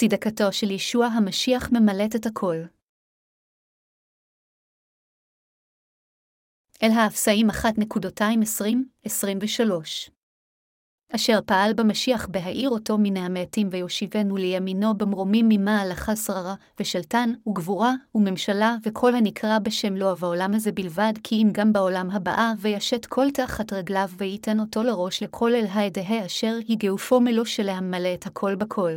צדקתו של ישוע המשיח ממלאת את הכל. אל האפסאים 1.220-23 אשר פעל במשיח בהעיר אותו מן המתים ויושיבנו לימינו במרומים ממעל שררה, ושלטן, וגבורה, וממשלה, וכל הנקרא בשם לו בעולם הזה בלבד, כי אם גם בעולם הבאה, וישת כל תחת רגליו, וייתן אותו לראש לכל אל העדה אשר יגעופו מלוא שלהמלא את הכל בכל.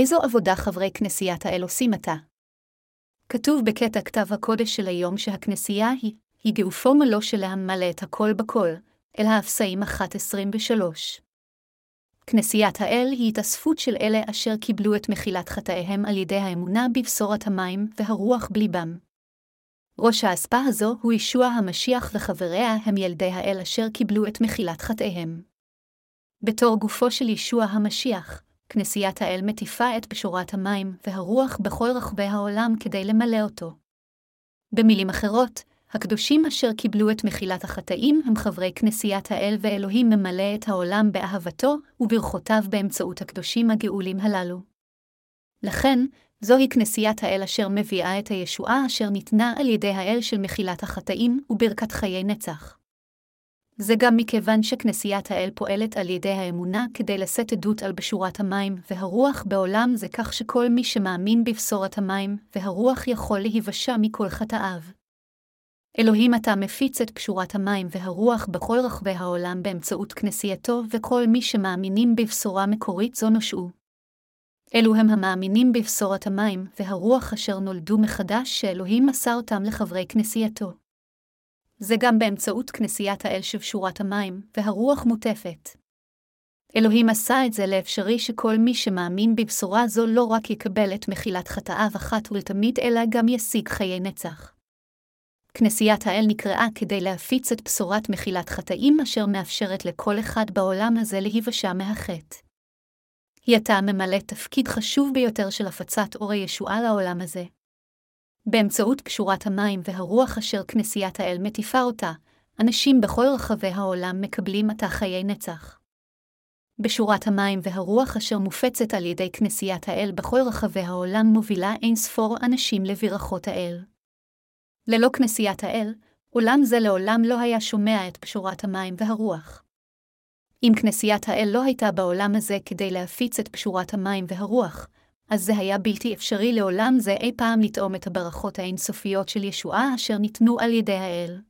איזו עבודה חברי כנסיית האל עושים עתה? כתוב בקטע כתב הקודש של היום שהכנסייה היא היא גאופו מלוא שלהם מלא את הכל בכל, אל האפסאים 1.23. כנסיית האל היא התאספות של אלה אשר קיבלו את מחילת חטאיהם על ידי האמונה בבשורת המים והרוח בליבם. ראש האספה הזו הוא ישוע המשיח וחבריה הם ילדי האל אשר קיבלו את מחילת חטאיהם. בתור גופו של ישוע המשיח, כנסיית האל מטיפה את בשורת המים והרוח בכל רחבי העולם כדי למלא אותו. במילים אחרות, הקדושים אשר קיבלו את מחילת החטאים הם חברי כנסיית האל ואלוהים ממלא את העולם באהבתו וברכותיו באמצעות הקדושים הגאולים הללו. לכן, זוהי כנסיית האל אשר מביאה את הישועה אשר ניתנה על ידי האל של מחילת החטאים וברכת חיי נצח. זה גם מכיוון שכנסיית האל פועלת על ידי האמונה כדי לשאת עדות על בשורת המים והרוח בעולם זה כך שכל מי שמאמין בבשורת המים והרוח יכול להיוושע מכל חטאיו. אלוהים אתה מפיץ את פשורת המים והרוח בכל רחבי העולם באמצעות כנסייתו, וכל מי שמאמינים בבשורה מקורית זו נושעו. אלו הם המאמינים בבשורת המים והרוח אשר נולדו מחדש שאלוהים מסר אותם לחברי כנסייתו. זה גם באמצעות כנסיית האל שבשורת המים, והרוח מוטפת. אלוהים עשה את זה לאפשרי שכל מי שמאמין בבשורה זו לא רק יקבל את מחילת חטאיו אחת ולתמיד, אלא גם ישיג חיי נצח. כנסיית האל נקראה כדי להפיץ את בשורת מחילת חטאים אשר מאפשרת לכל אחד בעולם הזה להיוושע מהחטא. היא עתה ממלאת תפקיד חשוב ביותר של הפצת אור הישועה לעולם הזה. באמצעות קשורת המים והרוח אשר כנסיית האל מטיפה אותה, אנשים בכל רחבי העולם מקבלים עתה חיי נצח. בשורת המים והרוח אשר מופצת על ידי כנסיית האל בכל רחבי העולם מובילה אין ספור אנשים לברכות האל. ללא כנסיית האל, עולם זה לעולם לא היה שומע את פשורת המים והרוח. אם כנסיית האל לא הייתה בעולם הזה כדי להפיץ את פשורת המים והרוח, אז זה היה בלתי אפשרי לעולם זה אי פעם לטעום את הברכות האינסופיות של ישועה אשר ניתנו על ידי האל.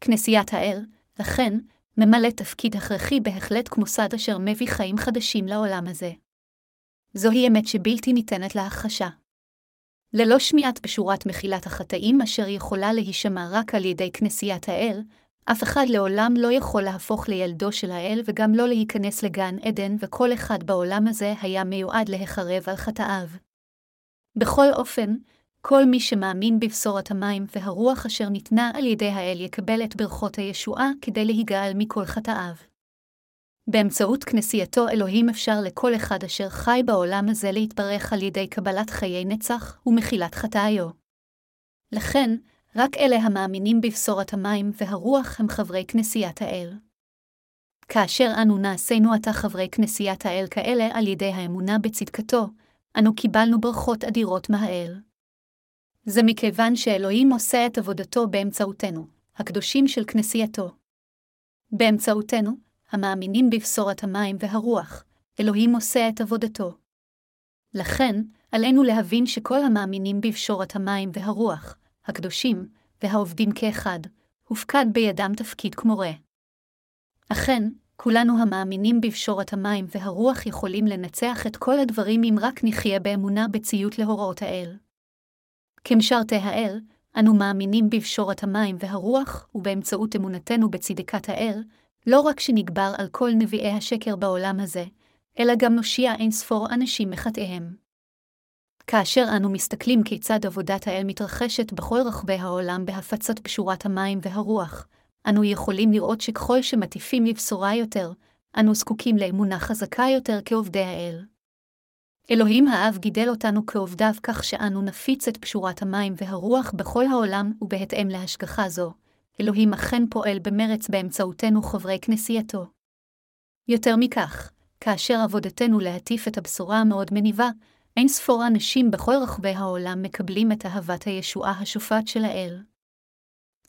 כנסיית האל, לכן, ממלא תפקיד הכרחי בהחלט כמוסד אשר מביא חיים חדשים לעולם הזה. זוהי אמת שבלתי ניתנת להכחשה. ללא שמיעת בשורת מחילת החטאים אשר יכולה להישמע רק על ידי כנסיית האל, אף אחד לעולם לא יכול להפוך לילדו של האל וגם לא להיכנס לגן עדן, וכל אחד בעולם הזה היה מיועד להחרב על חטאיו. בכל אופן, כל מי שמאמין בבשורת המים והרוח אשר ניתנה על ידי האל יקבל את ברכות הישועה כדי להיגאל מכל חטאיו. באמצעות כנסייתו אלוהים אפשר לכל אחד אשר חי בעולם הזה להתברך על ידי קבלת חיי נצח ומחילת חטאיו. לכן, רק אלה המאמינים בבשורת המים והרוח הם חברי כנסיית האל. כאשר אנו נעשינו עתה חברי כנסיית האל כאלה על ידי האמונה בצדקתו, אנו קיבלנו ברכות אדירות מהאל. זה מכיוון שאלוהים עושה את עבודתו באמצעותנו, הקדושים של כנסייתו. באמצעותנו, המאמינים בבשורת המים והרוח, אלוהים עושה את עבודתו. לכן, עלינו להבין שכל המאמינים בבשורת המים והרוח, הקדושים, והעובדים כאחד, הופקד בידם תפקיד כמורה. אכן, כולנו המאמינים בבשורת המים והרוח יכולים לנצח את כל הדברים אם רק נחיה באמונה בציות להוראות האל. כמשרתי האל, אנו מאמינים בבשורת המים והרוח, ובאמצעות אמונתנו בצדקת האל, לא רק שנגבר על כל נביאי השקר בעולם הזה, אלא גם נושיע אין ספור אנשים מחטאיהם. כאשר אנו מסתכלים כיצד עבודת האל מתרחשת בכל רחבי העולם בהפצת פשורת המים והרוח, אנו יכולים לראות שככל שמטיפים לבשורה יותר, אנו זקוקים לאמונה חזקה יותר כעובדי האל. אלוהים האב גידל אותנו כעובדיו כך שאנו נפיץ את פשורת המים והרוח בכל העולם ובהתאם להשגחה זו, אלוהים אכן פועל במרץ באמצעותנו חברי כנסייתו. יותר מכך, כאשר עבודתנו להטיף את הבשורה המאוד מניבה, אין ספור אנשים בכל רחבי העולם מקבלים את אהבת הישועה השופט של האל.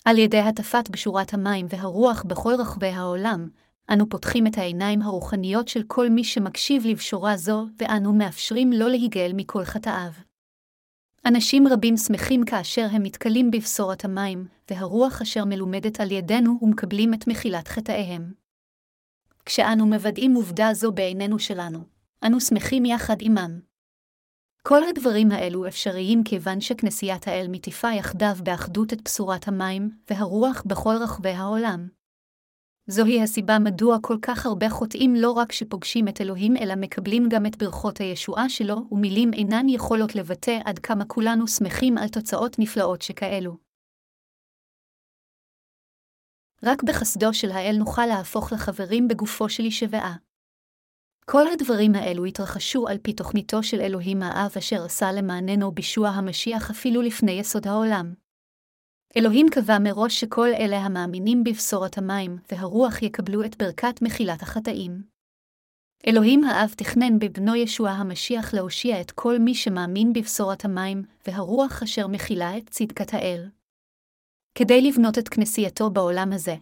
על ידי הטפת בשורת המים והרוח בכל רחבי העולם, אנו פותחים את העיניים הרוחניות של כל מי שמקשיב לבשורה זו, ואנו מאפשרים לו להיגאל מכל חטאיו. אנשים רבים שמחים כאשר הם מתכלים בבשורת המים, והרוח אשר מלומדת על ידינו ומקבלים את מחילת חטאיהם. כשאנו מוודאים עובדה זו בעינינו שלנו, אנו שמחים יחד עמם. כל הדברים האלו אפשריים כיוון שכנסיית האל מטיפה יחדיו באחדות את בשורת המים והרוח בכל רחבי העולם. זוהי הסיבה מדוע כל כך הרבה חוטאים לא רק שפוגשים את אלוהים, אלא מקבלים גם את ברכות הישועה שלו, ומילים אינן יכולות לבטא עד כמה כולנו שמחים על תוצאות נפלאות שכאלו. רק בחסדו של האל נוכל להפוך לחברים בגופו של ישבעה. כל הדברים האלו התרחשו על פי תוכניתו של אלוהים האב אשר עשה למעננו בישוע המשיח אפילו לפני יסוד העולם. אלוהים קבע מראש שכל אלה המאמינים בבשורת המים והרוח יקבלו את ברכת מחילת החטאים. אלוהים האב תכנן בבנו ישוע המשיח להושיע את כל מי שמאמין בבשורת המים והרוח אשר מכילה את צדקת האל. כדי לבנות את כנסייתו בעולם הזה,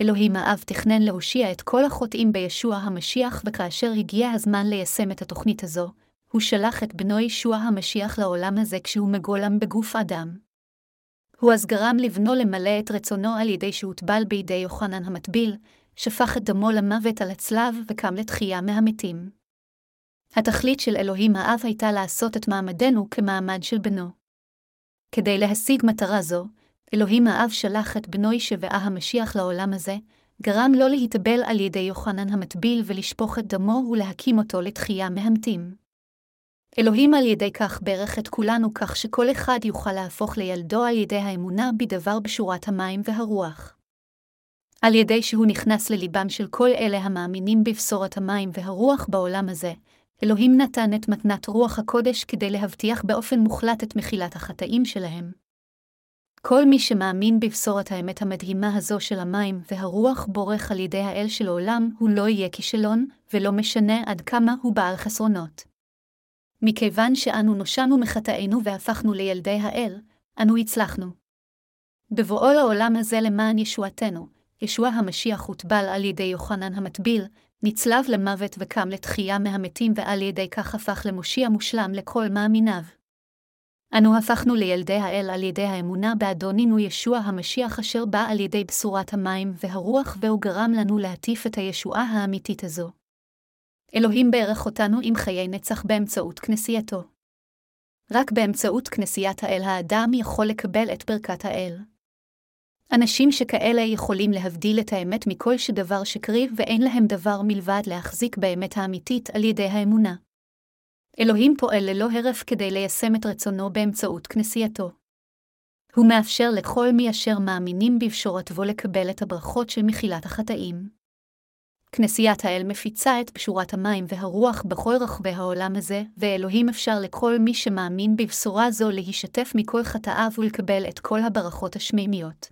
אלוהים האב תכנן להושיע את כל החוטאים בישוע המשיח, וכאשר הגיע הזמן ליישם את התוכנית הזו, הוא שלח את בנו ישוע המשיח לעולם הזה כשהוא מגולם בגוף אדם. הוא אז גרם לבנו למלא את רצונו על ידי שהוטבל בידי יוחנן המטביל, שפך את דמו למוות על הצלב וקם לתחייה מהמתים. התכלית של אלוהים האב הייתה לעשות את מעמדנו כמעמד של בנו. כדי להשיג מטרה זו, אלוהים האב שלח את בנו ישבעה המשיח לעולם הזה, גרם לו להתאבל על ידי יוחנן המטביל ולשפוך את דמו ולהקים אותו לתחייה מהמתים. אלוהים על ידי כך ברך את כולנו כך שכל אחד יוכל להפוך לילדו על ידי האמונה בדבר בשורת המים והרוח. על ידי שהוא נכנס לליבם של כל אלה המאמינים בבשורת המים והרוח בעולם הזה, אלוהים נתן את מתנת רוח הקודש כדי להבטיח באופן מוחלט את מחילת החטאים שלהם. כל מי שמאמין בבשורת האמת המדהימה הזו של המים והרוח בורך על ידי האל של עולם, הוא לא יהיה כישלון, ולא משנה עד כמה הוא בעל חסרונות. מכיוון שאנו נושענו מחטאינו והפכנו לילדי האל, אנו הצלחנו. בבואו לעולם הזה למען ישועתנו, ישוע המשיח הוטבל על ידי יוחנן המטביל, נצלב למוות וקם לתחייה מהמתים ועל ידי כך הפך למושיע מושלם לכל מאמיניו. אנו הפכנו לילדי האל על ידי האמונה באדונינו ישוע המשיח אשר בא על ידי בשורת המים והרוח והוא גרם לנו להטיף את הישועה האמיתית הזו. אלוהים בערך אותנו עם חיי נצח באמצעות כנסייתו. רק באמצעות כנסיית האל האדם יכול לקבל את ברכת האל. אנשים שכאלה יכולים להבדיל את האמת מכל שדבר שקרי ואין להם דבר מלבד להחזיק באמת האמיתית על ידי האמונה. אלוהים פועל ללא הרף כדי ליישם את רצונו באמצעות כנסייתו. הוא מאפשר לכל מי אשר מאמינים בבשורתו לקבל את הברכות של מחילת החטאים. כנסיית האל מפיצה את בשורת המים והרוח בכל רחבי העולם הזה, ואלוהים אפשר לכל מי שמאמין בבשורה זו להשתף מכל חטאיו ולקבל את כל הברכות השמימיות.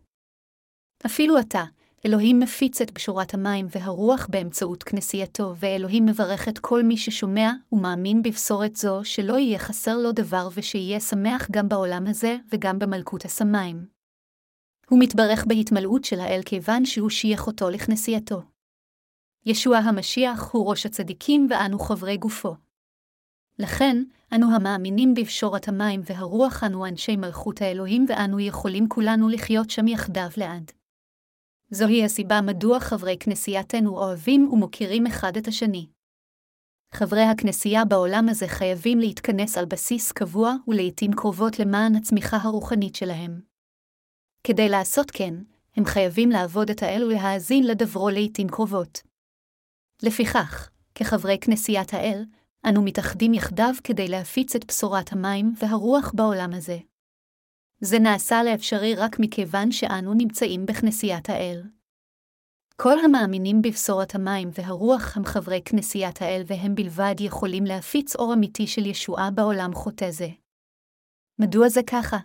אפילו עתה, אלוהים מפיץ את בשורת המים והרוח באמצעות כנסייתו, ואלוהים מברך את כל מי ששומע ומאמין בבשורת זו שלא יהיה חסר לו דבר ושיהיה שמח גם בעולם הזה וגם במלכות השמיים. הוא מתברך בהתמלאות של האל כיוון שהוא שייך אותו לכנסייתו. ישוע המשיח הוא ראש הצדיקים ואנו חברי גופו. לכן, אנו המאמינים בבשורת המים והרוח אנו אנשי מלכות האלוהים ואנו יכולים כולנו לחיות שם יחדיו לעד. זוהי הסיבה מדוע חברי כנסייתנו אוהבים ומוקירים אחד את השני. חברי הכנסייה בעולם הזה חייבים להתכנס על בסיס קבוע ולעיתים קרובות למען הצמיחה הרוחנית שלהם. כדי לעשות כן, הם חייבים לעבוד את האל ולהאזין לדברו לעיתים קרובות. לפיכך, כחברי כנסיית האל, אנו מתאחדים יחדיו כדי להפיץ את בשורת המים והרוח בעולם הזה. זה נעשה לאפשרי רק מכיוון שאנו נמצאים בכנסיית האל. כל המאמינים בבשורת המים והרוח הם חברי כנסיית האל והם בלבד יכולים להפיץ אור אמיתי של ישועה בעולם חוטא זה. מדוע זה ככה?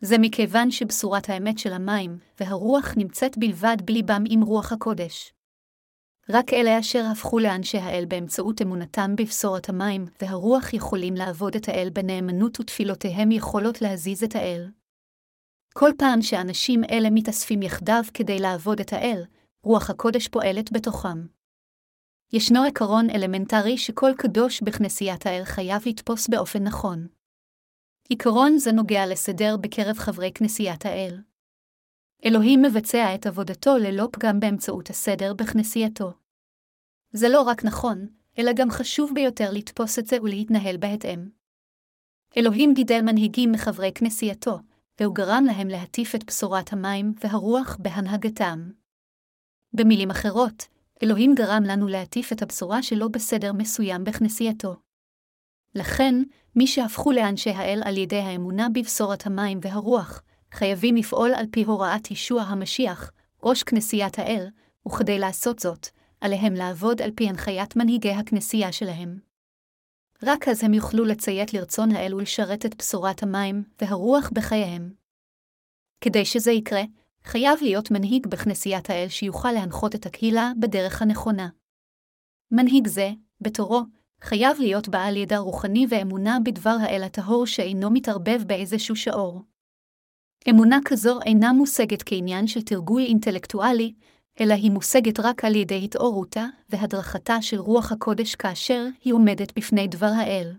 זה מכיוון שבשורת האמת של המים והרוח נמצאת בלבד בליבם עם רוח הקודש. רק אלה אשר הפכו לאנשי האל באמצעות אמונתם בבשורת המים והרוח יכולים לעבוד את האל בנאמנות ותפילותיהם יכולות להזיז את האל. כל פעם שאנשים אלה מתאספים יחדיו כדי לעבוד את האל, רוח הקודש פועלת בתוכם. ישנו עקרון אלמנטרי שכל קדוש בכנסיית האל חייב לתפוס באופן נכון. עיקרון זה נוגע לסדר בקרב חברי כנסיית האל. אלוהים מבצע את עבודתו ללא פגם באמצעות הסדר בכנסייתו. זה לא רק נכון, אלא גם חשוב ביותר לתפוס את זה ולהתנהל בהתאם. אלוהים גידל מנהיגים מחברי כנסייתו, והוא גרם להם להטיף את בשורת המים והרוח בהנהגתם. במילים אחרות, אלוהים גרם לנו להטיף את הבשורה שלו בסדר מסוים בכנסייתו. לכן, מי שהפכו לאנשי האל על ידי האמונה בבשורת המים והרוח, חייבים לפעול על פי הוראת ישוע המשיח, ראש כנסיית האל, וכדי לעשות זאת, עליהם לעבוד על פי הנחיית מנהיגי הכנסייה שלהם. רק אז הם יוכלו לציית לרצון האל ולשרת את בשורת המים והרוח בחייהם. כדי שזה יקרה, חייב להיות מנהיג בכנסיית האל שיוכל להנחות את הקהילה בדרך הנכונה. מנהיג זה, בתורו, חייב להיות בעל ידע רוחני ואמונה בדבר האל הטהור שאינו מתערבב באיזשהו שעור. אמונה כזו אינה מושגת כעניין של תרגוי אינטלקטואלי, אלא היא מושגת רק על ידי התעורותה והדרכתה של רוח הקודש כאשר היא עומדת בפני דבר האל.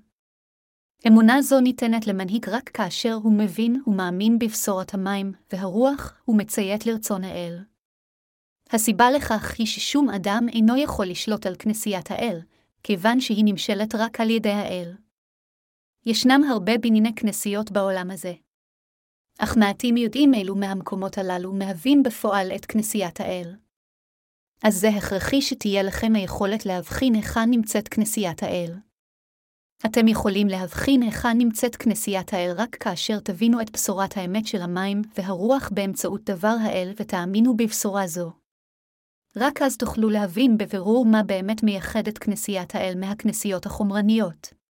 אמונה זו ניתנת למנהיג רק כאשר הוא מבין ומאמין בבשורת המים והרוח ומציית לרצון האל. הסיבה לכך היא ששום אדם אינו יכול לשלוט על כנסיית האל, כיוון שהיא נמשלת רק על ידי האל. ישנם הרבה בנייני כנסיות בעולם הזה. אך מעטים יודעים אילו מהמקומות הללו מהווים בפועל את כנסיית האל. אז זה הכרחי שתהיה לכם היכולת להבחין היכן נמצאת כנסיית האל. אתם יכולים להבחין היכן נמצאת כנסיית האל רק כאשר תבינו את בשורת האמת של המים והרוח באמצעות דבר האל ותאמינו בבשורה זו. רק אז תוכלו להבין בבירור מה באמת מייחד את כנסיית האל מהכנסיות החומרניות.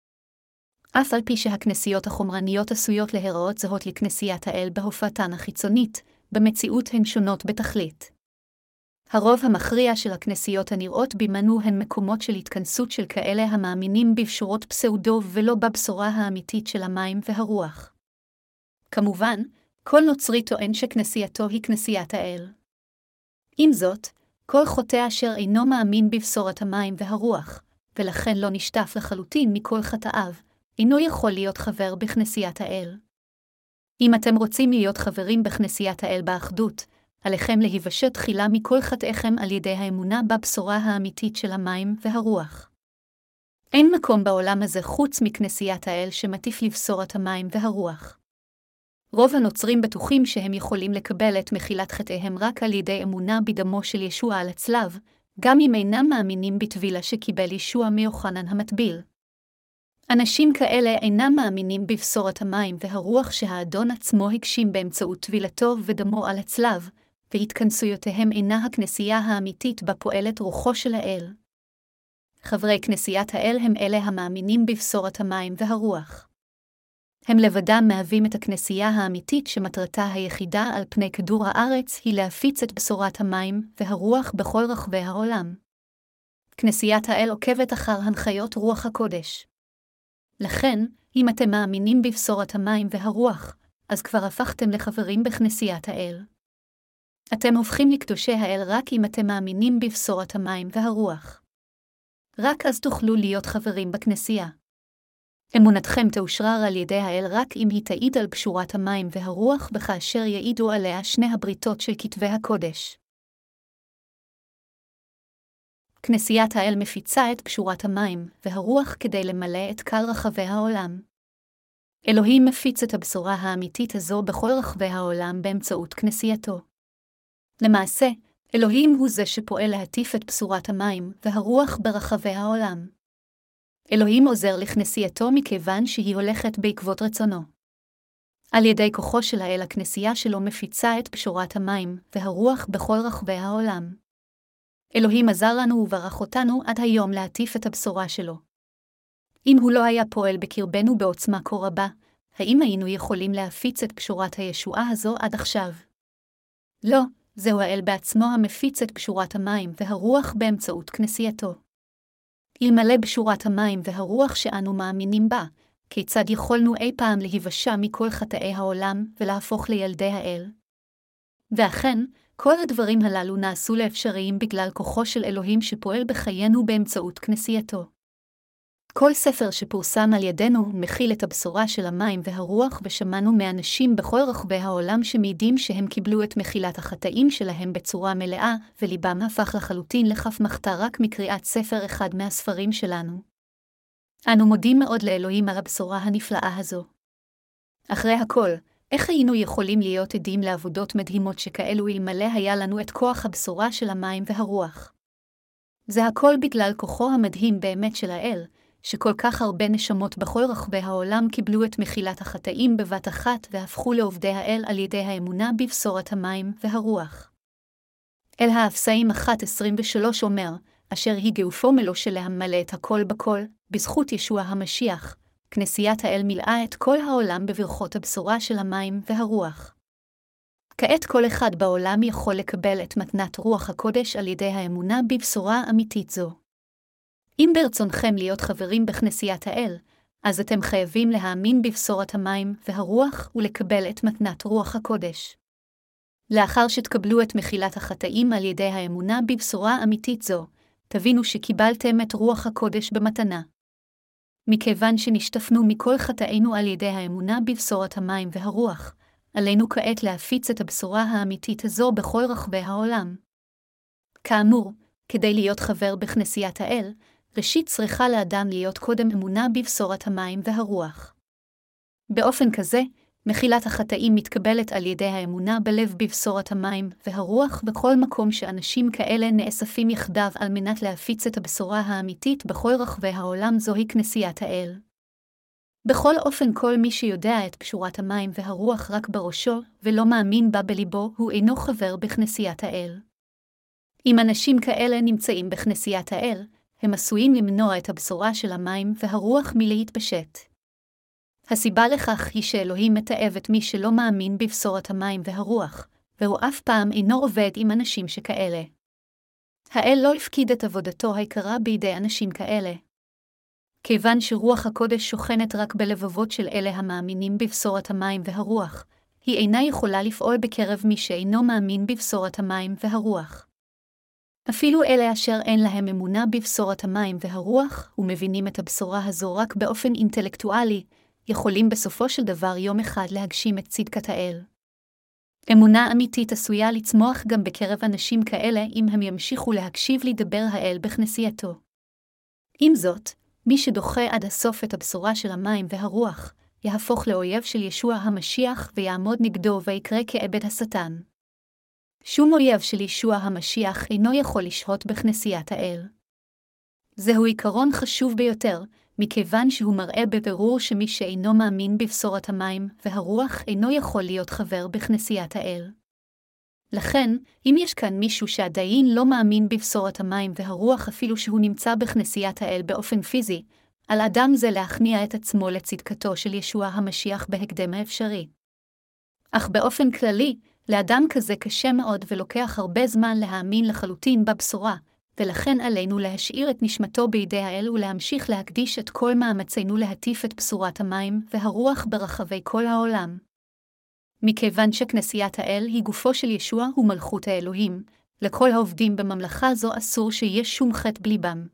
אף על פי שהכנסיות החומרניות עשויות להיראות זהות לכנסיית האל בהופעתן החיצונית, במציאות הן שונות בתכלית. הרוב המכריע של הכנסיות הנראות בימנו הן מקומות של התכנסות של כאלה המאמינים בבשורות פסאודו ולא בבשורה האמיתית של המים והרוח. כמובן, כל נוצרי טוען שכנסייתו היא כנסיית האל. עם זאת, כל חוטא אשר אינו מאמין בבשורת המים והרוח, ולכן לא נשטף לחלוטין מכל חטאיו, אינו יכול להיות חבר בכנסיית האל. אם אתם רוצים להיות חברים בכנסיית האל באחדות, עליכם להיוושע תחילה מכל חטאיכם על ידי האמונה בבשורה האמיתית של המים והרוח. אין מקום בעולם הזה חוץ מכנסיית האל שמטיף לבשורת המים והרוח. רוב הנוצרים בטוחים שהם יכולים לקבל את מחילת חטאיהם רק על ידי אמונה בדמו של ישוע על הצלב, גם אם אינם מאמינים בטבילה שקיבל ישוע מיוחנן המטביל. אנשים כאלה אינם מאמינים בבשורת המים והרוח שהאדון עצמו הגשים באמצעות טבילתו ודמו על הצלב, והתכנסויותיהם אינה הכנסייה האמיתית בה פועלת רוחו של האל. חברי כנסיית האל הם אלה המאמינים בבשורת המים והרוח. הם לבדם מהווים את הכנסייה האמיתית שמטרתה היחידה על פני כדור הארץ היא להפיץ את בשורת המים והרוח בכל רחבי העולם. כנסיית האל עוקבת אחר הנחיות רוח הקודש. לכן, אם אתם מאמינים בבשורת המים והרוח, אז כבר הפכתם לחברים בכנסיית האל. אתם הופכים לקדושי האל רק אם אתם מאמינים בבשורת המים והרוח. רק אז תוכלו להיות חברים בכנסייה. אמונתכם תאושרר על ידי האל רק אם היא תעיד על פשורת המים והרוח בכאשר יעידו עליה שני הבריתות של כתבי הקודש. כנסיית האל מפיצה את פשורת המים והרוח כדי למלא את קל רחבי העולם. אלוהים מפיץ את הבשורה האמיתית הזו בכל רחבי העולם באמצעות כנסייתו. למעשה, אלוהים הוא זה שפועל להטיף את בשורת המים והרוח ברחבי העולם. אלוהים עוזר לכנסייתו מכיוון שהיא הולכת בעקבות רצונו. על ידי כוחו של האל הכנסייה שלו מפיצה את פשורת המים והרוח בכל רחבי העולם. אלוהים עזר לנו וברך אותנו עד היום להטיף את הבשורה שלו. אם הוא לא היה פועל בקרבנו בעוצמה כה רבה, האם היינו יכולים להפיץ את פשורת הישועה הזו עד עכשיו? לא, זהו האל בעצמו המפיץ את פשורת המים והרוח באמצעות כנסייתו. אלמלא בשורת המים והרוח שאנו מאמינים בה, כיצד יכולנו אי פעם להיוושע מכל חטאי העולם ולהפוך לילדי האל? ואכן, כל הדברים הללו נעשו לאפשריים בגלל כוחו של אלוהים שפועל בחיינו באמצעות כנסייתו. כל ספר שפורסם על ידינו מכיל את הבשורה של המים והרוח, ושמענו מאנשים בכל רחבי העולם שמעידים שהם קיבלו את מחילת החטאים שלהם בצורה מלאה, וליבם הפך לחלוטין לכף מחתה רק מקריאת ספר אחד מהספרים שלנו. אנו מודים מאוד לאלוהים על הבשורה הנפלאה הזו. אחרי הכל, איך היינו יכולים להיות עדים לעבודות מדהימות שכאלו אלמלא היה לנו את כוח הבשורה של המים והרוח? זה הכל בגלל כוחו המדהים באמת של האל, שכל כך הרבה נשמות בכל רחבי העולם קיבלו את מחילת החטאים בבת אחת והפכו לעובדי האל על ידי האמונה בבשורת המים והרוח. אל האפסאים 1.23 אומר, אשר היא גאופו מלוא של להמלא את הכל בכל, בזכות ישוע המשיח, כנסיית האל מילאה את כל העולם בברכות הבשורה של המים והרוח. כעת כל אחד בעולם יכול לקבל את מתנת רוח הקודש על ידי האמונה בבשורה אמיתית זו. אם ברצונכם להיות חברים בכנסיית האל, אז אתם חייבים להאמין בבשורת המים והרוח ולקבל את מתנת רוח הקודש. לאחר שתקבלו את מחילת החטאים על ידי האמונה בבשורה אמיתית זו, תבינו שקיבלתם את רוח הקודש במתנה. מכיוון שנשטפנו מכל חטאינו על ידי האמונה בבשורת המים והרוח, עלינו כעת להפיץ את הבשורה האמיתית הזו בכל רחבי העולם. כאמור, כדי להיות חבר בכנסיית האל, ראשית צריכה לאדם להיות קודם אמונה בבשורת המים והרוח. באופן כזה, מחילת החטאים מתקבלת על ידי האמונה בלב בבשורת המים והרוח בכל מקום שאנשים כאלה נאספים יחדיו על מנת להפיץ את הבשורה האמיתית בכל רחבי העולם זוהי כנסיית האל. בכל אופן כל מי שיודע את פשורת המים והרוח רק בראשו, ולא מאמין בה בליבו, הוא אינו חבר בכנסיית האל. אם אנשים כאלה נמצאים בכנסיית האל, הם עשויים למנוע את הבשורה של המים והרוח מלהתפשט. הסיבה לכך היא שאלוהים מתעב את מי שלא מאמין בבשורת המים והרוח, והוא אף פעם אינו עובד עם אנשים שכאלה. האל לא הפקיד את עבודתו היקרה בידי אנשים כאלה. כיוון שרוח הקודש שוכנת רק בלבבות של אלה המאמינים בבשורת המים והרוח, היא אינה יכולה לפעול בקרב מי שאינו מאמין בבשורת המים והרוח. אפילו אלה אשר אין להם אמונה בבשורת המים והרוח, ומבינים את הבשורה הזו רק באופן אינטלקטואלי, יכולים בסופו של דבר יום אחד להגשים את צדקת האל. אמונה אמיתית עשויה לצמוח גם בקרב אנשים כאלה אם הם ימשיכו להקשיב לדבר האל בכנסייתו. עם זאת, מי שדוחה עד הסוף את הבשורה של המים והרוח, יהפוך לאויב של ישוע המשיח ויעמוד נגדו ויקרא כעבד השטן. שום אויב של ישוע המשיח אינו יכול לשהות בכנסיית האל. זהו עיקרון חשוב ביותר, מכיוון שהוא מראה בבירור שמי שאינו מאמין בבשורת המים והרוח אינו יכול להיות חבר בכנסיית האל. לכן, אם יש כאן מישהו שעדיין לא מאמין בבשורת המים והרוח אפילו שהוא נמצא בכנסיית האל באופן פיזי, על אדם זה להכניע את עצמו לצדקתו של ישוע המשיח בהקדם האפשרי. אך באופן כללי, לאדם כזה קשה מאוד ולוקח הרבה זמן להאמין לחלוטין בבשורה, ולכן עלינו להשאיר את נשמתו בידי האל ולהמשיך להקדיש את כל מאמצינו להטיף את בשורת המים והרוח ברחבי כל העולם. מכיוון שכנסיית האל היא גופו של ישוע ומלכות האלוהים, לכל העובדים בממלכה זו אסור שיהיה שום חטא בליבם.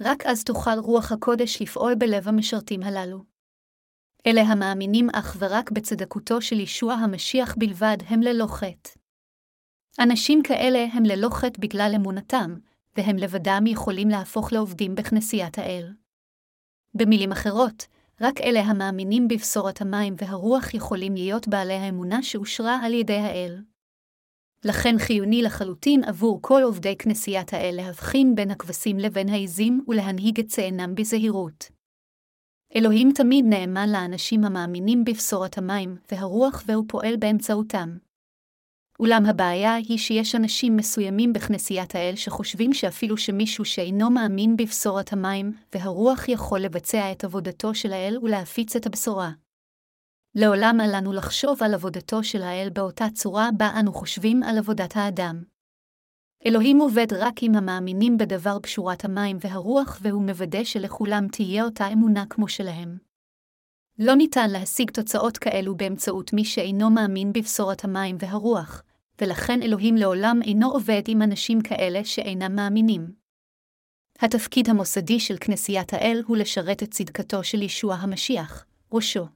רק אז תוכל רוח הקודש לפעול בלב המשרתים הללו. אלה המאמינים אך ורק בצדקותו של ישוע המשיח בלבד הם ללא חטא. אנשים כאלה הם ללא חטא בגלל אמונתם, והם לבדם יכולים להפוך לעובדים בכנסיית האל. במילים אחרות, רק אלה המאמינים בבשורת המים והרוח יכולים להיות בעלי האמונה שאושרה על ידי האל. לכן חיוני לחלוטין עבור כל עובדי כנסיית האל להבחין בין הכבשים לבין העזים ולהנהיג את צאנם בזהירות. אלוהים תמיד נאמן לאנשים המאמינים בבשורת המים והרוח והוא פועל באמצעותם. אולם הבעיה היא שיש אנשים מסוימים בכנסיית האל שחושבים שאפילו שמישהו שאינו מאמין בבשורת המים והרוח יכול לבצע את עבודתו של האל ולהפיץ את הבשורה. לעולם אל לנו לחשוב על עבודתו של האל באותה צורה בה אנו חושבים על עבודת האדם. אלוהים עובד רק עם המאמינים בדבר פשורת המים והרוח, והוא מוודא שלכולם תהיה אותה אמונה כמו שלהם. לא ניתן להשיג תוצאות כאלו באמצעות מי שאינו מאמין בבשורת המים והרוח, ולכן אלוהים לעולם אינו עובד עם אנשים כאלה שאינם מאמינים. התפקיד המוסדי של כנסיית האל הוא לשרת את צדקתו של ישוע המשיח, ראשו.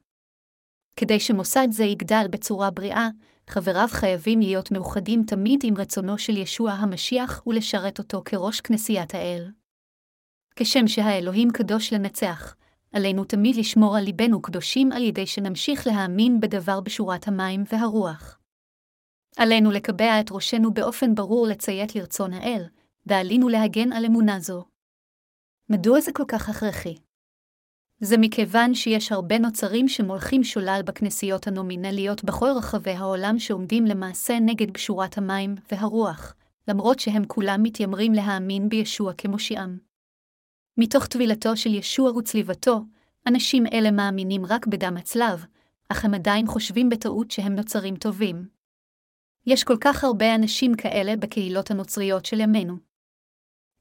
כדי שמוסד זה יגדל בצורה בריאה, חבריו חייבים להיות מאוחדים תמיד עם רצונו של ישוע המשיח ולשרת אותו כראש כנסיית האל. כשם שהאלוהים קדוש לנצח, עלינו תמיד לשמור על ליבנו קדושים על ידי שנמשיך להאמין בדבר בשורת המים והרוח. עלינו לקבע את ראשנו באופן ברור לציית לרצון האל, ועלינו להגן על אמונה זו. מדוע זה כל כך הכרחי? זה מכיוון שיש הרבה נוצרים שמולכים שולל בכנסיות הנומינליות בכל רחבי העולם שעומדים למעשה נגד קשורת המים והרוח, למרות שהם כולם מתיימרים להאמין בישוע כמושיעם. מתוך טבילתו של ישוע וצליבתו, אנשים אלה מאמינים רק בדם הצלב, אך הם עדיין חושבים בטעות שהם נוצרים טובים. יש כל כך הרבה אנשים כאלה בקהילות הנוצריות של ימינו.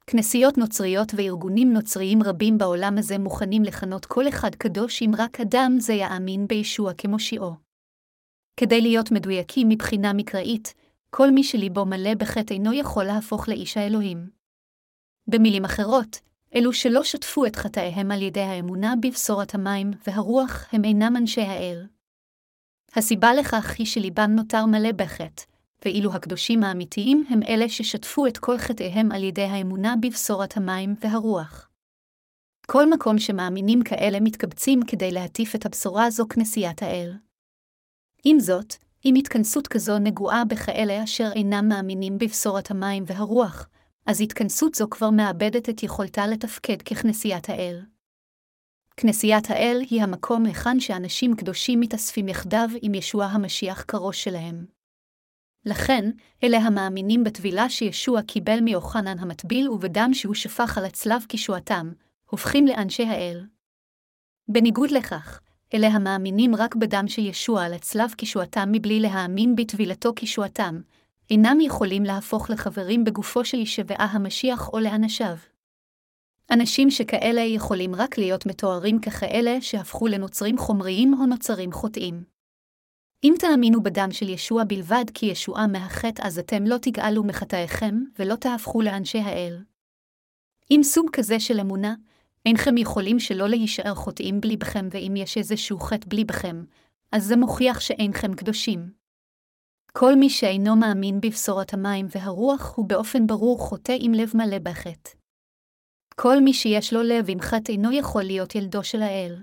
כנסיות נוצריות וארגונים נוצריים רבים בעולם הזה מוכנים לכנות כל אחד קדוש אם רק אדם זה יאמין בישוע כמושיעו. כדי להיות מדויקים מבחינה מקראית, כל מי שליבו מלא בחטא אינו יכול להפוך לאיש האלוהים. במילים אחרות, אלו שלא שטפו את חטאיהם על ידי האמונה בבשורת המים והרוח הם אינם אנשי האל. הסיבה לכך היא שליבם נותר מלא בחטא, ואילו הקדושים האמיתיים הם אלה ששטפו את כל חטאיהם על ידי האמונה בבשורת המים והרוח. כל מקום שמאמינים כאלה מתקבצים כדי להטיף את הבשורה זו כנסיית האל. עם זאת, אם התכנסות כזו נגועה בכאלה אשר אינם מאמינים בבשורת המים והרוח, אז התכנסות זו כבר מאבדת את יכולתה לתפקד ככנסיית האל. כנסיית האל היא המקום היכן שאנשים קדושים מתאספים יחדיו עם ישוע המשיח כראש שלהם. לכן, אלה המאמינים בטבילה שישוע קיבל מיוחנן המטביל ובדם שהוא שפך על הצלב כשועתם, הופכים לאנשי האל. בניגוד לכך, אלה המאמינים רק בדם של ישוע על הצלב כשועתם מבלי להאמין בטבילתו כשועתם, אינם יכולים להפוך לחברים בגופו של ישבעה המשיח או לאנשיו. אנשים שכאלה יכולים רק להיות מתוארים ככאלה שהפכו לנוצרים חומריים או נוצרים חוטאים. אם תאמינו בדם של ישוע בלבד כי ישועה מהחטא, אז אתם לא תגאלו מחטאיכם, ולא תהפכו לאנשי האל. אם סוג כזה של אמונה, אינכם יכולים שלא להישאר חוטאים בליבכם, ואם יש איזשהו חטא בליבכם, אז זה מוכיח שאינכם קדושים. כל מי שאינו מאמין בבשורת המים והרוח, הוא באופן ברור חוטא עם לב מלא בחטא. כל מי שיש לו לב עם חטא אינו יכול להיות ילדו של האל.